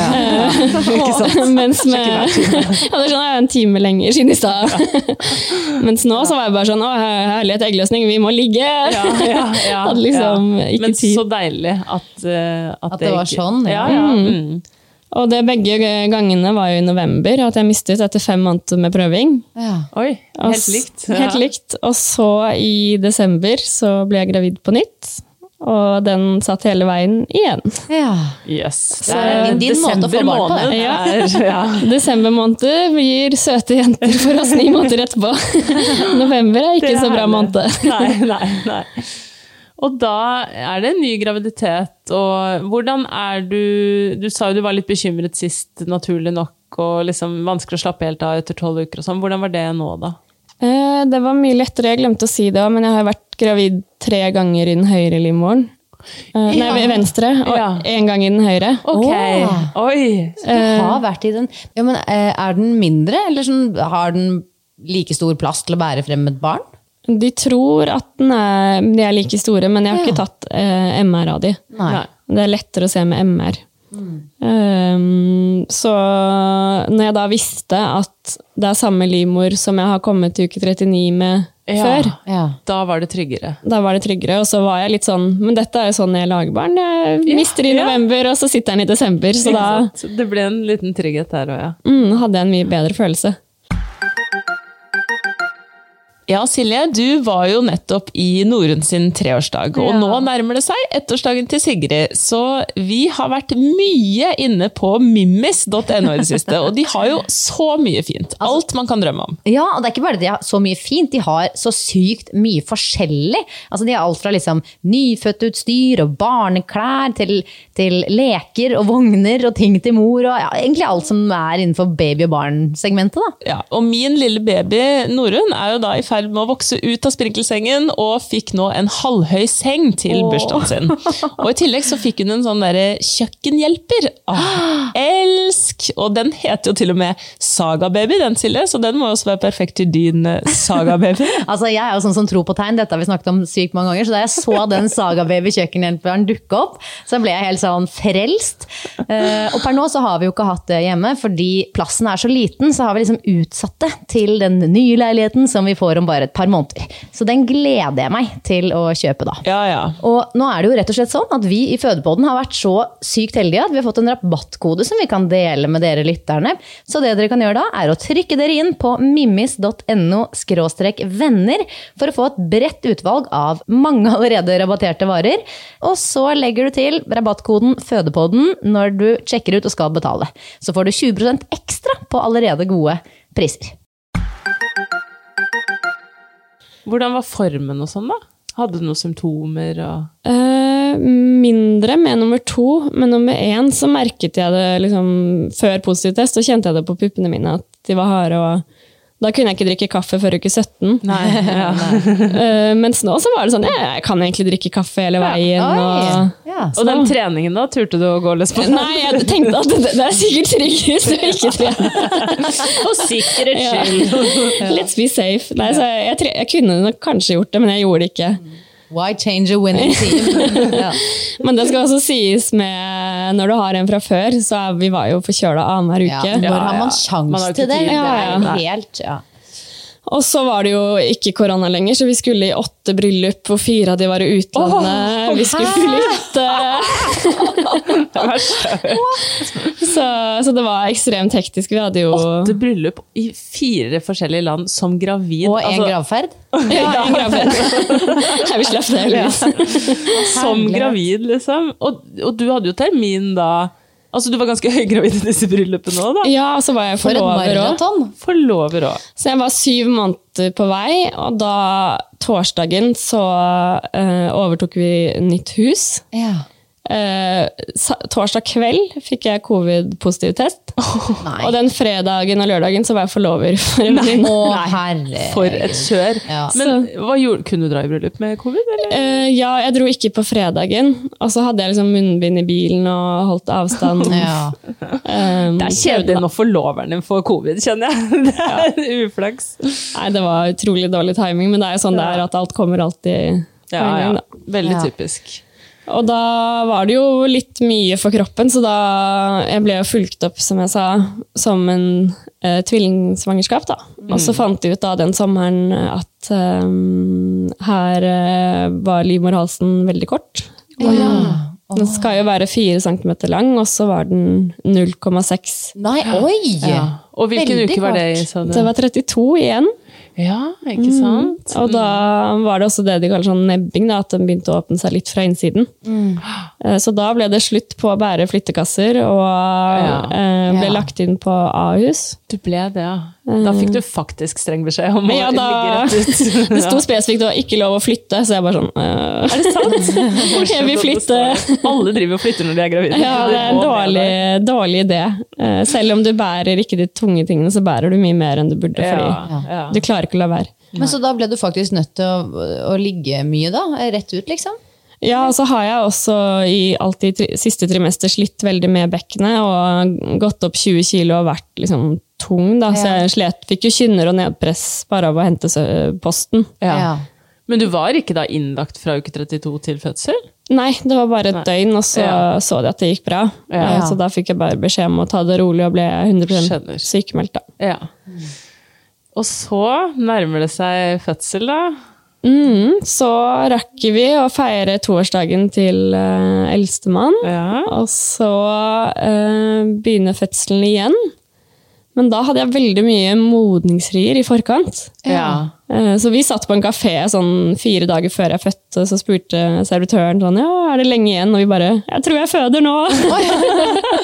S1: Ikke sant?
S3: Mens med ja, det er sånn, «Ja, en time lenger siden i stad. Mens nå så var jeg bare sånn å herlighet, eggløsning, vi må ligge!
S1: Ja, ja, ja,
S3: Hadde liksom
S1: ja.
S3: ikke
S1: Men
S3: tid.
S1: så deilig at, eh, at,
S2: At det var
S1: ikke-
S2: sånn, ja.
S1: Ja, ja. Mm.
S3: Og det begge gangene var jo i november, at jeg mistet etter fem måneder med prøving.
S2: Ja.
S1: Oi, helt
S3: likt.
S1: likt.
S3: Helt likt. Og så i desember så ble jeg gravid på nytt. Og den satt hele veien igjen.
S2: ja.
S1: Yes.
S2: Så det er din måte å få barn på,
S1: er ja.
S3: Desember måned blir søte jenter for oss ni måneder etterpå. November er ikke
S1: er
S3: så bra måned.
S1: Nei, nei, nei. Og da er det en ny graviditet, og hvordan er du Du sa jo du var litt bekymret sist, naturlig nok, og liksom vanskelig å slappe helt av etter tolv uker og sånn. Hvordan var det nå, da?
S3: Eh, Det var mye lettere, jeg glemte å si det òg, men jeg har vært gravid tre ganger i den høyre livmoren. Eh, Nei,
S1: Ja.
S3: venstre, og
S1: Ja.
S3: én gang i den høyre.
S1: Ok,
S2: oh.
S1: oi!
S2: Du har vært i den. Ja, men eh, er den mindre, eller sånn, har den like stor plass til å bære frem et barn?
S3: De tror at den er, de er like store, men jeg har
S2: Ja.
S3: ikke tatt eh, MR av de.
S2: Nei.
S3: Det er lettere å se med MR. Um, så når jeg da visste at det er samme livmor som jeg har kommet til uke 39 med
S1: Ja.
S3: før,
S2: Ja.
S1: Da var det tryggere.
S3: da var det tryggere. Og så var jeg litt sånn Men dette er jo sånn jeg lager barn. Jeg
S1: Ja,
S3: mister i
S1: ja.
S3: november, og så sitter den i desember. Så da
S1: det ble en liten trygghet der òg, ja.
S3: mm, hadde jeg en mye bedre følelse.
S1: Ja, Silje, du var jo nettopp i Norun sin treårsdag, og
S2: Ja.
S1: nå nærmer det seg ettårsdagen til Sigrid. Så vi har vært mye inne på mimmis.no i det siste, og de har jo så mye fint. Alt man kan drømme om.
S2: Ja, og det er ikke bare det de har så mye fint, de har så sykt mye forskjellig. Altså, de har alt fra liksom nyfødtutstyr og barneklær til, til leker og vogner og ting til mor, og ja, egentlig alt som er innenfor baby- og barn-segmentet. da.
S1: Ja, og min lille baby Norun er jo da i ferd med å vokse ut av sprinkelsengen, og fikk nå en halvhøy seng til bursdagen sin. Og i tillegg så fikk hun en sånn derre kjøkkenhjelper. Ah, elsk! Og den heter jo til og med Saga-baby, den Silje, så den må også være perfekt til din Sagababy.
S2: Altså, Jeg er jo sånn som tror på tegn, dette har vi snakket om sykt mange ganger. Så da jeg så den Sagababy kjøkkenhjelperen dukke opp, så ble jeg helt sånn frelst. Uh, og per nå så har vi jo ikke hatt det hjemme, fordi plassen er så liten, så har vi liksom utsatt det til den nye leiligheten som vi får om bare et par måneder. Så den gleder jeg meg til å kjøpe da.
S1: Ja, ja.
S2: Og nå er det jo rett og slett sånn at vi i Fødepodden har vært så sykt heldige at vi har fått en rabattkode som vi kan dele med dere lytterne. Så det dere kan gjøre da, er å trykke dere inn på mimmis.no venner for å få et bredt utvalg av mange allerede rabatterte varer. Og så legger du til rabattkoden Fødepodden når du sjekker ut og skal betale. Så får du 20% ekstra på allerede gode priser.
S1: Hvordan var formen og sånn, da? Hadde du noen symptomer? Og...
S3: Eh, mindre med nummer to, men nummer én så merket jeg det liksom Før positiv test så kjente jeg det på puppene mine at de var harde. og Da kunne jeg ikke drikke kaffe før uke 17.
S1: Nei, ja.
S3: uh, mens nå så var det sånn ja, jeg kan egentlig drikke kaffe hele veien. og...
S2: Ja,
S1: Og den treningen, da? Turte du å gå løs på den?
S3: Nei, jeg tenkte at det, det er sikkert tryggest å ikke trene.
S1: For sikkerhets skyld!
S3: Let's be safe. Nei, så jeg, jeg, jeg kunne nok kanskje gjort det, men jeg gjorde det ikke.
S2: Why change a winning team? ja.
S3: Men det skal også sies med når du har en fra før, så er, vi var jo forkjøla annenhver
S2: Ja,
S3: uke.
S2: når har
S1: ja.
S2: man sjans
S1: Man har
S2: til det? Det
S3: Ja,
S2: er
S3: ja.
S2: jo helt, ja.
S3: Og så var det jo ikke korona lenger, så vi skulle i åtte bryllup, hvor fire av de var i utlandet. vi skulle flytte. så, så det var ekstremt hektisk. Vi hadde jo
S1: Åtte bryllup i fire forskjellige land som gravid.
S2: Og en
S1: altså,
S2: gravferd?
S3: Ja, en gravferd. Nei, vi slapp det heldigvis.
S1: som gravid, liksom. Og, og du hadde jo termin da. Altså, du var ganske høygravid i disse bryllupene òg, da.
S3: Ja, og så var jeg forlover òg.
S2: For
S1: Forlover òg.
S3: Så jeg var syv måneder på vei, og da torsdagen så uh, overtok vi nytt hus.
S2: Ja.
S3: Eh, torsdag kveld fikk jeg covid-positiv test.
S2: Oh,
S3: Og den fredagen og lørdagen så var jeg forlover for en venninne.
S1: For et kjør.
S2: Ja.
S1: Men hva gjorde, kunne du dra i bryllup med covid, eller?
S3: Eh, ja, jeg dro ikke på fredagen, og så hadde jeg liksom munnbind i bilen og holdt avstand.
S2: Ja.
S3: Um,
S1: Det er kjedelig når forloveren din får covid, kjenner jeg. Det er uflaks.
S3: Nei, det var utrolig dårlig timing, men det er jo sånn det er at alt kommer alltid
S1: Ja, ja. Veldig
S2: Ja.
S1: typisk.
S3: Og da var det jo litt mye for kroppen, så da jeg ble jo fulgt opp, som jeg sa, som en eh, tvillingsvangerskap. da. Og så fant de ut da den sommeren at eh, her eh, var livmorhalsen veldig kort.
S2: Ja.
S3: Den skal jo være 4 cm lang, og så var den 0,6.
S2: Nei, oi!
S1: Ja. Og hvilken
S2: Veldig
S1: uke var det sa du?
S3: Det var 32 igjen.
S1: Ja, ikke sant?
S3: Og da var det også det de kaller sånn nebbing, da, at den begynte å åpne seg litt fra innsiden. Mm. Så da ble det slutt på å bære flyttekasser, og ja. ble
S2: Ja.
S3: lagt inn på Ahus.
S1: Du ble det, ja. Da fikk du faktisk streng beskjed om
S3: Men ja,
S1: å
S3: da,
S1: ligge rett ut.
S3: det sto spesifikt å ikke lov å flytte, så jeg bare sånn uh,
S1: Er det sant?
S3: Jeg vil flytte.
S1: Alle driver og flytter når de er gravide.
S3: Ja, det er en dårlig, dårlig idé. Eh, Selv om du bærer ikke de tunge tingene, så bærer du mye mer enn du burde. Fordi
S1: ja.
S3: du klarer ikke å la være.
S2: Men så da ble du faktisk nødt til å, å ligge mye, da? Rett ut, liksom?
S3: Ja, og så har jeg også i alltid tri siste trimester slitt veldig med bekkenet og gått opp 20 kilo og vært liksom tung. Da. Så jeg slet, fikk jo kynner og nedpress bare av å hente posten.
S1: Ja. Men du var ikke da innlagt fra uke 32 til fødsel?
S3: Nei, det var bare et døgn, og så
S1: Ja.
S3: så de at det gikk bra.
S1: Ja.
S3: Eh, Så da fikk jeg bare beskjed om å ta det rolig og ble 100
S1: Skjønner.
S3: sykemeldt. Da.
S1: Ja. Og så nærmer det seg fødsel, da.
S3: Mm, så rakk vi å feire toårsdagen til uh, eldstemann.
S1: Ja.
S3: Og så uh, begynner fødselen igjen. Men da hadde jeg veldig mye modningsrier i forkant.
S1: Ja.
S3: Eh, Så vi satt på en kafé sånn fire dager før jeg fødte, så spurte servitøren sånn, ja, er det lenge igjen? Og vi bare, jeg tror jeg føder nå!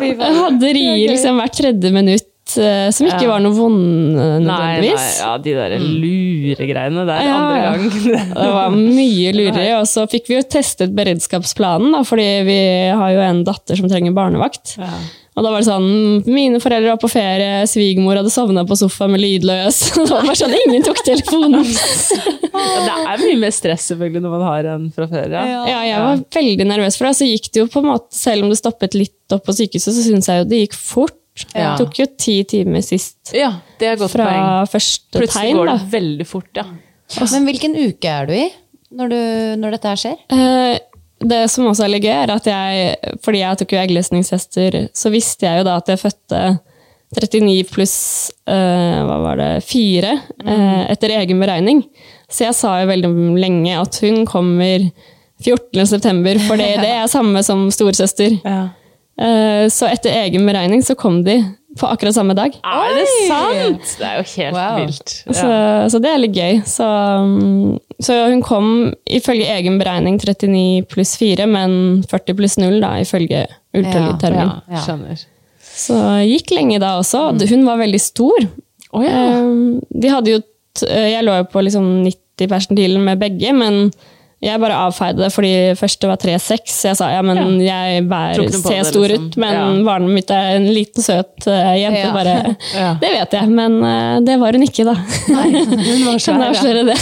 S3: jeg hadde rier liksom hvert tredje minutt, eh, som ikke
S1: Ja.
S3: var noe vonde
S1: Nei, nei, ja, de der luregreiene der
S3: Ja,
S1: andre gang.
S3: Det var mye lureri. og så fikk vi jo testet beredskapsplanen, da, fordi vi har jo en datter som trenger barnevakt.
S1: Ja.
S3: Og da var det sånn, mine foreldre var på ferie, svigermor hadde sovna på sofaen med lydløs. Det var bare sånn, ingen tok telefonen.
S1: Ja, det er mye mer stress selvfølgelig når man har en fra før. Ja.
S3: Ja, jeg var veldig nervøs for det. Så gikk det jo på en måte, selv om det stoppet litt opp på sykehuset, så syns jeg jo det gikk fort.
S1: Ja.
S3: Det tok jo ti timer sist
S1: ja, det er godt
S3: fra
S1: poeng.
S3: første
S1: Plutselig
S3: tegn.
S1: går
S3: Da.
S1: det veldig fort, ja.
S2: Men hvilken uke er du i når, du, når dette her skjer?
S3: Eh, Det som også er litt gøy, er at jeg, fordi jeg tok jo eggløsningstester, så visste jeg jo da at jeg fødte 39 pluss uh, hva var det, 4 uh, etter egen beregning. Så jeg sa jo veldig lenge at hun kommer 14. september, for det, det er samme som storesøster. Eh, så etter egen beregning så kom de på akkurat samme dag.
S1: Er det sant?! Det er jo helt
S2: Wow.
S1: vilt.
S3: Så, så det er litt gøy. Så, mm, så hun kom ifølge egen beregning 39 pluss 4, men 40 pluss 0 da, ifølge ultralydtermin.
S1: Ja,
S2: Ja.
S3: Så gikk lenge da også. Hun var veldig stor.
S1: Oh, ja.
S3: De hadde jo, eh, jeg lå jo på liksom 90 persentilen med begge, men jeg bare avfeide det fordi først det var 3,6. Jeg sa ja, men jeg
S1: Tror
S3: bærer, ser stor
S1: liksom.
S3: ut, men
S1: Ja.
S3: barnet mitt er en liten, søt uh, jente.
S2: Ja.
S3: Bare,
S1: Ja.
S3: Det vet jeg, men uh, det var hun ikke, da.
S1: Nei, Hun var
S3: Kan jeg avsløre det?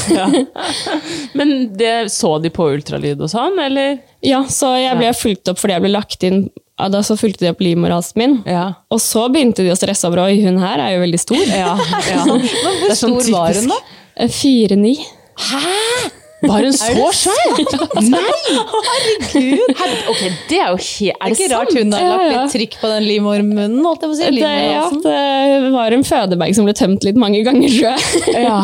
S1: Men det så de på ultralyd og sånn, eller?
S3: Ja, så jeg ble fulgt opp fordi jeg ble lagt inn ja, Da så fulgte de opp livmorhalsen min.
S1: Ja.
S3: Og så begynte de å stresse over Oi, hun her er jo veldig stor.
S1: ja, ja.
S2: Hvor
S1: sånn
S2: stor var hun, da?
S3: Eh, 4-9.
S1: Var hun så svær?! Nei! Herregud! ok, det er jo he, Er det,
S2: Ikke rart hun har lagt litt trykk på den livmormunnen, holdt jeg på å si.
S3: Det, ja, det var en fødeberg som ble tømt litt mange ganger, tror jeg.
S1: Ja.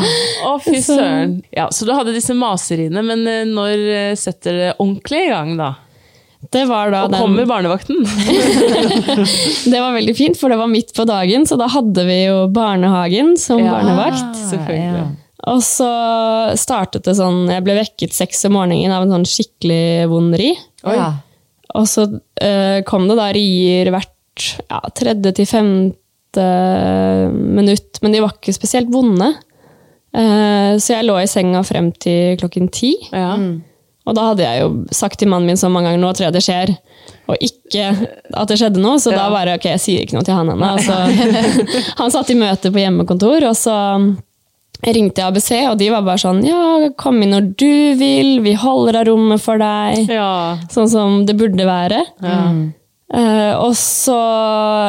S1: Å, fy søren. Ja, så du hadde disse maseriene, men eh, når eh, setter det ordentlig i gang, da?
S3: Det var da
S1: Og
S3: den,
S1: kommer barnevakten?
S3: det var veldig fint, for det var midt på dagen, så da hadde vi jo barnehagen som
S1: Ja.
S3: barnevakt.
S1: Selvfølgelig.
S3: Og så startet det sånn Jeg ble vekket seks om morgenen av en sånn skikkelig vond ri.
S2: Ja.
S3: Og så uh, kom det da rier hvert ja, tredje til femte minutt, men de var ikke spesielt vonde. Uh, så jeg lå i senga frem til klokken ti.
S1: Ja.
S3: Og da hadde jeg jo sagt til mannen min så mange ganger nå tror jeg det skjer, og ikke at det skjedde noe. Så da bare ok, jeg sier ikke noe til han ennå. Altså, han satt i møte på hjemmekontor, og så ringte jeg ABC, og de var bare sånn Ja, kom inn når du vil, vi holder av rommet for deg.
S1: ja.
S3: Sånn som det burde være. Eh, og så,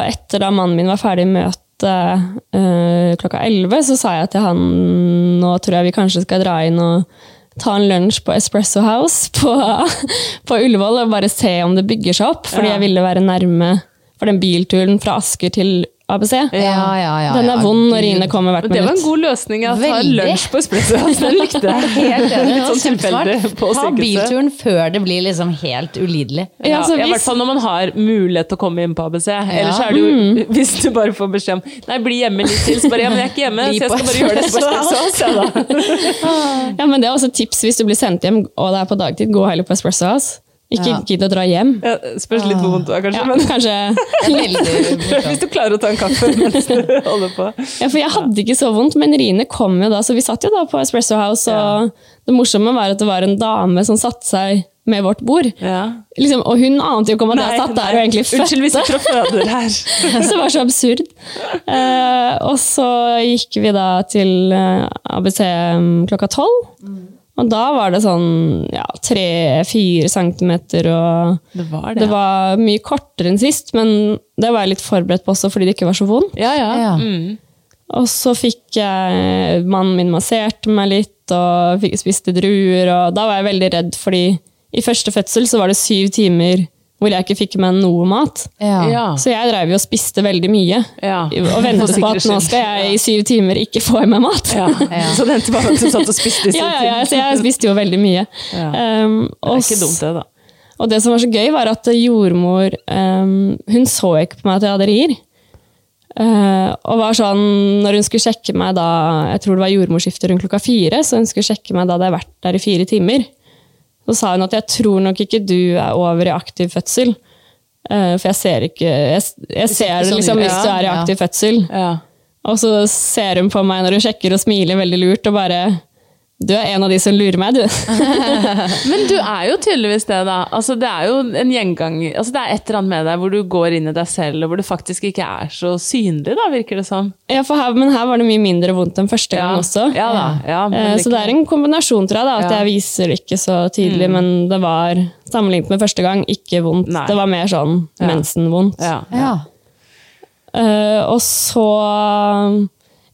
S3: etter da mannen min var ferdig i møtet uh, klokka 11, så sa jeg til han nå tror jeg vi kanskje skal dra inn og ta en lunsj på Espresso House på, på Ullevål og bare se om det bygger seg opp. Fordi
S1: Ja.
S3: jeg ville være nærme for den bilturen fra Asker til ABC.
S2: Ja, ja, ja.
S3: Den
S2: ja,
S3: er vond når Ine kommer hvert minutt.
S1: Det var en god løsning. Å
S2: ta
S1: lunsj på espresso. Den likte jeg.
S2: Helt enig.
S1: Sånn tilfeldig på
S2: Ta bilturen før det blir liksom helt ulidelig.
S1: Ja,
S3: Ja, så
S1: I hvert fall når man har mulighet til å komme inn på ABC. Ellers er det jo,
S3: Mm.
S1: hvis du bare får beskjed om Nei, bli hjemme litt til. Så bare ja, men jeg er ikke hjemme, så jeg skal bare gjøre det på
S2: espresso.
S1: espresso. Ja,
S3: men det er også tips hvis du blir sendt hjem og det er på dagtid. Gå heller på Espresso House. Ikke
S2: Ja.
S3: gidd å dra hjem.
S1: Ja, spørs litt hvor vondt du er, kanskje.
S3: Ja,
S1: Men
S3: kanskje
S1: hvis du klarer å ta en kaffe mens du holder på.
S3: Ja, for jeg hadde ikke så vondt, men Rine kom jo da, så vi satt jo da på Espresso House, og det morsomme var at det var en dame som satte seg med vårt bord.
S1: Ja.
S3: Liksom, og hun ante jo ikke om at jeg satt der og egentlig
S1: Unnskyld, vi
S3: jeg
S1: sitter og føder her.
S3: Så det var så absurd. Uh, og så gikk vi da til eh, ABC mm, klokka tolv. Og da var det sånn ja, tre-fire centimeter, og
S1: Det var det.
S3: det var mye kortere enn sist, men det var jeg litt forberedt på også fordi det ikke var så vondt.
S1: Ja, ja.
S2: Ja.
S1: Mm.
S3: Og så fikk jeg Mannen min masserte meg litt og fikk, spiste druer. Og da var jeg veldig redd, fordi i første fødsel så var det syv timer hvor jeg ikke fikk med noe mat.
S2: Ja.
S1: Ja.
S3: Så jeg drev jo og spiste veldig mye.
S1: Ja.
S3: Og ventet på at nå skal jeg i syv timer ikke få i meg mat.
S1: Ja. Så den tilbake som satt og spiste i syv
S3: Ja, ja, ja, så jeg spiste jo veldig mye.
S1: Ja.
S3: Um,
S1: Det er ikke dumt, det, da.
S3: og det som var så gøy, var at jordmor um, Hun så ikke på meg at jeg hadde rier. Uh, og var sånn, når hun skulle sjekke meg da Jeg tror det var jordmorskifte rundt klokka fire, så hun skulle sjekke meg da hadde jeg vært der i fire timer. Så sa hun at jeg tror nok ikke du er over i aktiv fødsel. Uh, for jeg ser ikke Jeg, jeg ser det
S2: sånn
S3: liksom hvis du er i
S2: Ja.
S3: aktiv fødsel. Og så ser hun på meg når hun sjekker og smiler veldig lurt og bare Du er en av de som lurer meg, du.
S1: Men du er jo tydeligvis det, da. Altså, det er jo en gjengang altså, Det er et eller annet med deg hvor du går inn i deg selv, og hvor du faktisk ikke er så synlig, da, virker det som.
S3: Ja, for her, men her var det mye mindre vondt enn første gang også.
S1: Ja da. Ja, men
S3: Eh, Så det er en kombinasjon, tror jeg, da, at
S1: Ja. Mm.
S3: jeg viser det ikke så tydelig, men det var, sammenlignet med første gang, ikke vondt.
S1: Nei.
S3: Det var mer sånn
S1: Ja.
S3: mensenvondt.
S1: Ja.
S2: Ja.
S3: Eh, og så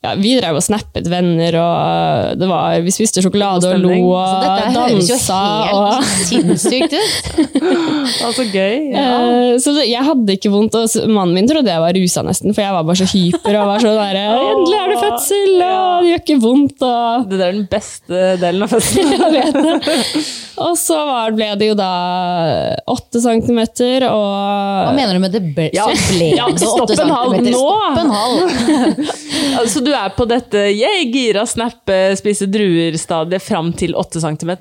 S3: ja, Vi drev og snappet venner, og eh, det var, vi spiste sjokolade og lo
S2: Så dette høres jo helt
S3: Og,
S2: sinnssykt ut.
S1: Altså, gøy. Ja.
S3: Eh, så det, jeg hadde ikke vondt, og mannen min trodde jeg var rusa nesten, for jeg var bare så hyper og var så der, Endelig er det fødsel, og det gjør ikke vondt. Og,
S1: Det der er den beste delen av fødselen.
S3: jeg vet det. og så var, ble det jo da åtte centimeter, og
S2: Hva mener du med det ble,
S1: Ja.
S2: ble
S1: Ja,
S2: det
S1: stopp en halv nå.
S2: Stopp en halv.
S1: Altså, du er på dette yeah, gira, snappe, spise druer-stadiet fram til 8 cm?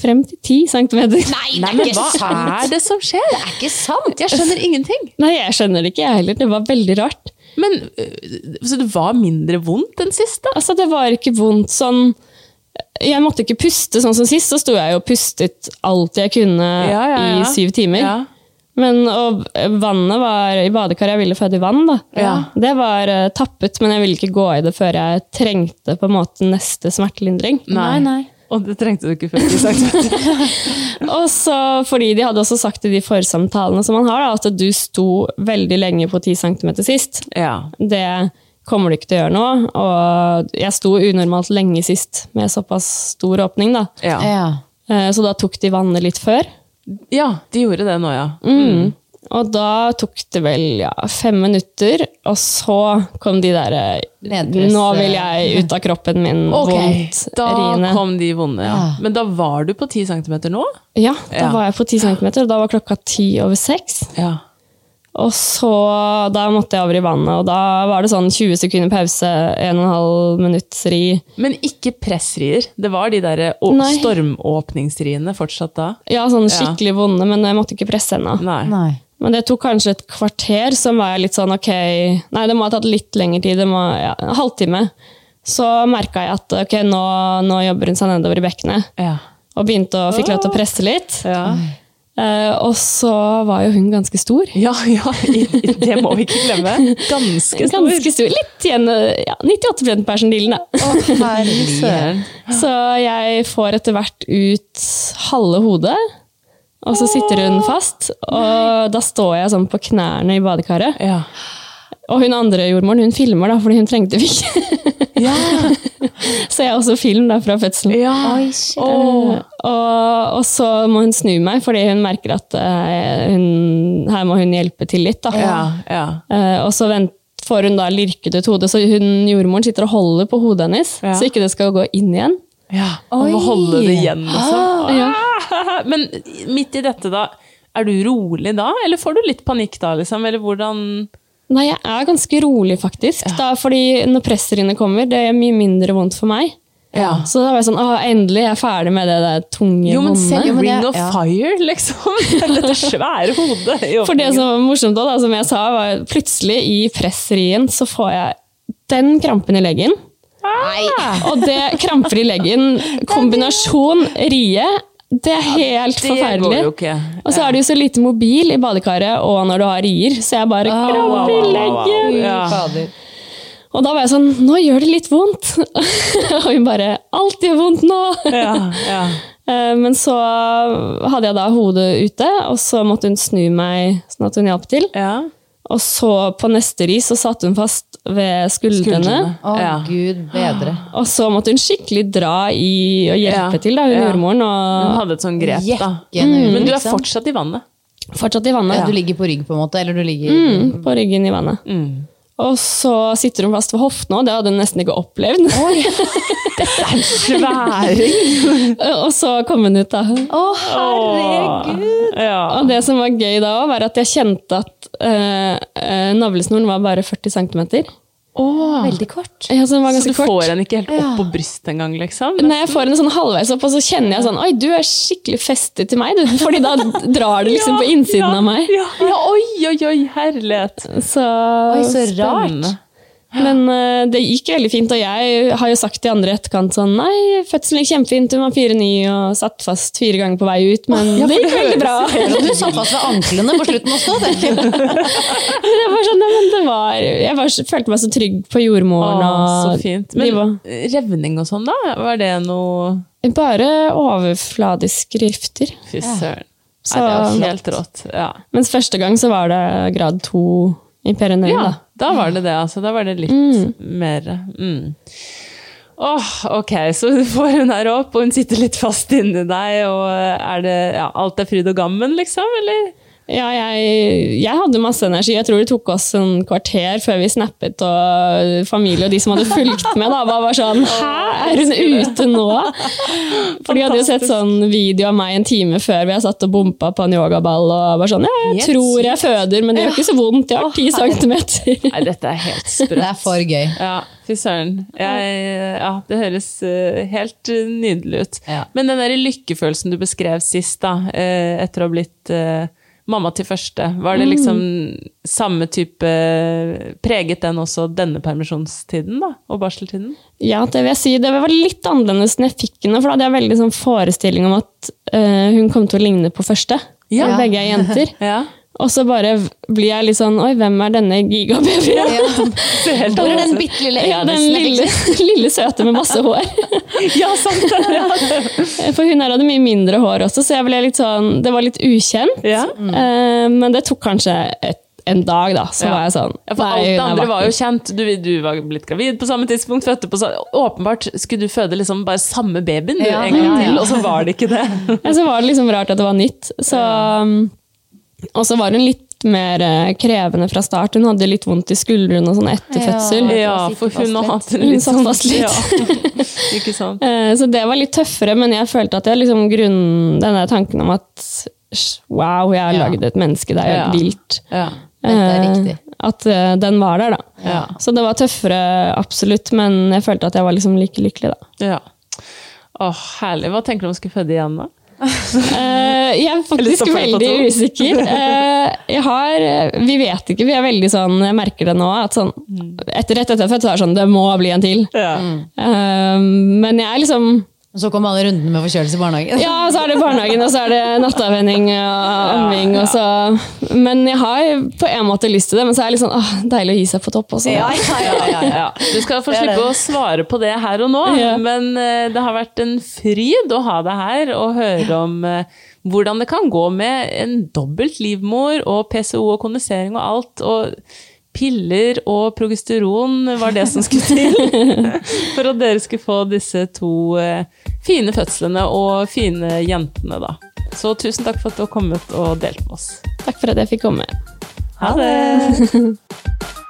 S3: frem til ti centimeter.
S2: Nei, det
S1: Nei,
S2: er
S1: men
S2: ikke
S1: hva
S2: sant!
S1: er det som skjer?
S2: Det er ikke sant!
S1: Jeg skjønner ingenting.
S3: Nei, jeg skjønner det ikke, jeg heller. Det var veldig rart.
S1: Men øh, Så det var mindre vondt enn sist, da?
S3: Altså, det var ikke vondt sånn Jeg måtte ikke puste sånn som sist, så sto jeg og pustet alt jeg kunne
S1: Ja, ja, ja.
S3: i syv timer. Men og vannet var i badekaret, jeg ville føde i vann, da.
S1: Ja.
S3: Det var uh, tappet, men jeg ville ikke gå i det før jeg trengte på en måte neste smertelindring.
S2: Nei, nei.
S1: Og det trengte du ikke før du sagt
S3: Og så, fordi de hadde også sagt i de forsamtalene som man har, da, at du sto veldig lenge på 10 cm sist.
S1: Ja.
S3: Det kommer du ikke til å gjøre nå. Og jeg sto unormalt lenge sist med såpass stor åpning, da.
S1: Ja.
S2: Ja.
S3: Eh, Så da tok de vannet litt før.
S1: Ja, de gjorde det nå, ja.
S3: Mm. Og da tok det vel ja, fem minutter, og så kom de der eh, Nå vil jeg ut av kroppen min,
S1: okay,
S3: vondt,
S1: Da
S3: riene.
S1: kom de vonde, ja.
S2: Ja.
S1: Men da var du på ti centimeter nå?
S3: Ja, da
S1: Ja.
S3: var jeg på ti centimeter, og da var klokka ti over seks.
S1: Ja.
S3: Og så, da måtte jeg over i vannet, og da var det sånn 20 sekunder pause, 1 12 minutts ri.
S1: Men ikke pressrier. Det var de der stormåpningsriene fortsatt da?
S3: Ja, sånn skikkelig vonde, men jeg måtte ikke presse ennå. Men det tok kanskje et kvarter, som var jeg litt sånn ok Nei, det må ha tatt litt lengre tid. Det må, ja, en halvtime. Så merka jeg at ok, nå, nå jobber hun seg nedover i bekkenet.
S1: Ja.
S3: Og begynte å fikk lov til å presse litt.
S1: Ja.
S3: Eh, og så var jo hun ganske stor.
S1: ja, ja, det må vi ikke glemme. Ganske stor.
S3: Ganske stor. Litt igjen, ja, 98 persendilen, da.
S1: Søren.
S3: Så jeg får etter hvert ut halve hodet, og så sitter hun fast. Og da står jeg sånn på knærne i badekaret.
S1: Ja.
S3: Og hun andre jordmoren hun filmer, da, fordi hun trengte vi ikke.
S1: Ja.
S3: så jeg har også film da, fra fødselen.
S1: ja.
S2: Oi,
S1: og,
S3: Og, og så må hun snu meg, fordi hun merker at uh, hun, her må hun hjelpe til litt. Da.
S1: Ja, ja.
S3: Uh, og så vent, får hun da lirket ut hodet, så hun, jordmoren sitter og holder på hodet hennes,
S1: Ja.
S3: så ikke det skal gå inn igjen.
S1: Ja, Man må
S2: Oi.
S1: holde det igjen, liksom.
S3: Ja.
S1: Ah, Men midt i dette, da, er du rolig da, eller får du litt panikk da, liksom? Eller hvordan
S3: Nei, jeg er ganske rolig, faktisk. Da, fordi når presstrinnet kommer, det er mye mindre vondt for meg.
S1: Ja.
S3: Så da var jeg sånn, Å, endelig, jeg er ferdig med det der tunge,
S1: Jo, men
S3: se,
S1: selv
S2: Jo, men
S1: Ring of
S2: ja.
S1: Fire, liksom. Dette svære hodet. i
S3: For det som var morsomt da, som jeg sa, var plutselig i pressrien så får jeg den krampen i leggen. Og det kramper i leggen, kombinasjon rie, det er helt
S1: Det
S3: forferdelig.
S1: ikke.
S3: Og så er det jo så lite mobil i badekaret og når du har rier, så jeg bare
S2: oh,
S3: kramper
S1: wow,
S3: i
S1: wow, wow, wow. Ja.
S3: Og da var jeg sånn, nå gjør det litt vondt. og hun bare, alt gjør vondt nå.
S1: Ja, ja.
S3: Eh, Men så hadde jeg da hodet ute, og så måtte hun snu meg sånn at hun hjalp til.
S1: ja.
S3: Og så på neste ris så satt hun fast ved skuldrene.
S1: Skuldrene.
S2: Å,
S1: Ja.
S2: gud bedre.
S3: Og så måtte hun skikkelig dra i og hjelpe
S1: Ja.
S3: til, da, hun
S1: Ja.
S3: jordmoren.
S1: Hun hadde et sånn grep, da.
S2: Mm.
S1: Men du er
S2: liksom.
S1: fortsatt i vannet.
S3: fortsatt i vannet.
S2: Du ligger på rygg, på en måte? Eller du ligger
S3: Mm, på ryggen i vannet.
S1: Mm.
S3: Og så sitter hun fast ved hoftene, og det hadde hun nesten ikke opplevd.
S1: Sværing!
S3: og så kom hun ut, da.
S2: Å, herregud!
S1: Ja.
S3: Og det som var gøy da, var at jeg kjente at eh, eh, navlesnoren var bare 40 cm.
S2: Veldig kort.
S3: Ja, så
S1: Så
S3: du
S1: du får
S3: kort.
S1: henne ikke helt opp på brystet engang, liksom?
S3: Nei, jeg får henne sånn halvveis opp, og så kjenner jeg sånn Oi, du er skikkelig festet til meg, du. Fordi da drar det liksom på innsiden
S1: ja,
S3: av meg.
S1: Ja, ja, oi, oi, oi, herlighet.
S3: Så,
S2: Oi, så
S1: Spennende.
S3: Men uh, det gikk veldig fint, og jeg har jo sagt til andre i etterkant sånn Nei, fødselen gikk kjempefint, hun var 4-9 og satt fast fire ganger på vei ut, men det gikk veldig bra.
S2: Du satt fast ved anklene på slutten også. tenker jeg.
S3: Det var sånn, men det var, jeg var, følte meg så trygg på jordmoren.
S1: Å, så fint.
S3: Men var-
S1: revning og sånn, da? Var det noe
S3: Bare overfladiske rifter.
S1: Fy søren. Ja. Det er helt rått. Ja.
S3: Mens første gang så var det grad to i perineum.
S1: ja,
S3: da.
S1: var det det, altså. Da var det litt mer mm. Åh, ok, så du får hun her opp, og hun sitter litt fast inni deg, og er det ja, alt er fryd og gammen, liksom? Eller?
S3: Ja, jeg, jeg hadde masse energi. Jeg tror det tok oss en kvarter før vi snappet, og familie og de som hadde fulgt med, da, var sånn Hæ, er hun ute nå? For de hadde jo sett sånn video av meg en time før vi har satt og bompa på en yogaball. og var sånn, ja, jeg tror jeg føder, men det gjør ikke så vondt. Jeg har ti centimeter.
S1: Nei, dette er helt sprøtt.
S2: Det er for gøy.
S1: Ja, fy søren. Ja, det høres eh, helt eh, nydelig ut.
S2: Ja.
S1: Men den der lykkefølelsen du beskrev sist, da, eh, etter å ha blitt mamma til første, var det liksom samme type Preget den også denne permisjonstiden, da? Og barseltiden?
S3: Ja, det vil jeg si. Det var litt annerledes enn jeg fikk henne, for da hadde jeg veldig sånn forestilling om at uh, hun kom til å ligne på første.
S1: Ja.
S3: Begge er jenter.
S1: Ja.
S3: Og så bare blir jeg litt sånn Oi, hvem er denne gigababyen?
S2: Ja.
S1: ja.
S2: Hvor er den bitte lille
S3: Ja, den lille,
S2: liksom?
S3: lille søte med masse hår.
S1: ja, sant det! Ja.
S3: For hun her hadde mye mindre hår også, så jeg ble litt sånn, det var litt ukjent.
S1: Ja.
S3: Eh, men det tok kanskje et, en dag, da. Så
S1: Ja.
S3: var jeg sånn
S1: Ja, for
S3: nei,
S1: alt det andre var jo kjent. Du, du var blitt gravid på samme tidspunkt, fødte på samme Åpenbart skulle du føde liksom bare samme babyen du,
S2: Ja,
S1: en gang til, og så var det ikke det.
S3: Ja, så var det liksom rart at det var nytt. Så, og så var hun litt mer eh, krevende fra start. Hun hadde litt vondt i skuldrene og sånn etter
S2: Ja.
S3: fødsel.
S1: Ja, for hun har hatt
S3: det
S1: litt sånn
S3: fast litt.
S1: Ja. Ikke sant.
S3: Eh, Så det var litt tøffere, men jeg følte at jeg liksom grunn, den der tanken om at wow, jeg har
S2: Ja.
S3: lagd et menneske, det er jo
S1: Ja.
S3: vilt.
S1: Ja.
S2: Dette er
S3: Eh,
S2: riktig.
S3: At den var der, da.
S1: Ja.
S3: Så det var tøffere, absolutt, men jeg følte at jeg var liksom like lykkelig, da.
S1: ja. Åh, herlig. Hva tenker du om å skulle føde igjen, da?
S3: Eh, jeg er faktisk veldig usikker. Eh, jeg har eh, Vi vet ikke, vi er veldig sånn Jeg merker det nå, at sånn etter Rett etter født så er det sånn Det må bli en til.
S1: Ja.
S3: Eh, men jeg er liksom
S2: Og så kom alle rundene med forkjølelse i barnehagen.
S3: Ja, så er det barnehagen, og så er det nattavvenning og amming. Ja, ja. Men jeg har på en måte lyst til det, men så er det litt sånn åh, deilig å gi seg på topp også.
S2: Ja, ja, ja, ja, ja.
S1: Ja, Du skal få slippe
S2: det.
S1: å svare på det her og nå,
S3: Ja.
S1: men eh, det har vært en fryd å ha deg her og høre om eh, hvordan det kan gå med en dobbelt livmor og PCO og kondisering og alt. og Piller og progesteron var det som skulle til for at dere skulle få disse to eh, fine fødslene og fine jentene, da. Så tusen takk for at du har kommet og delt med oss.
S3: Takk for at jeg fikk komme.
S1: Ha det!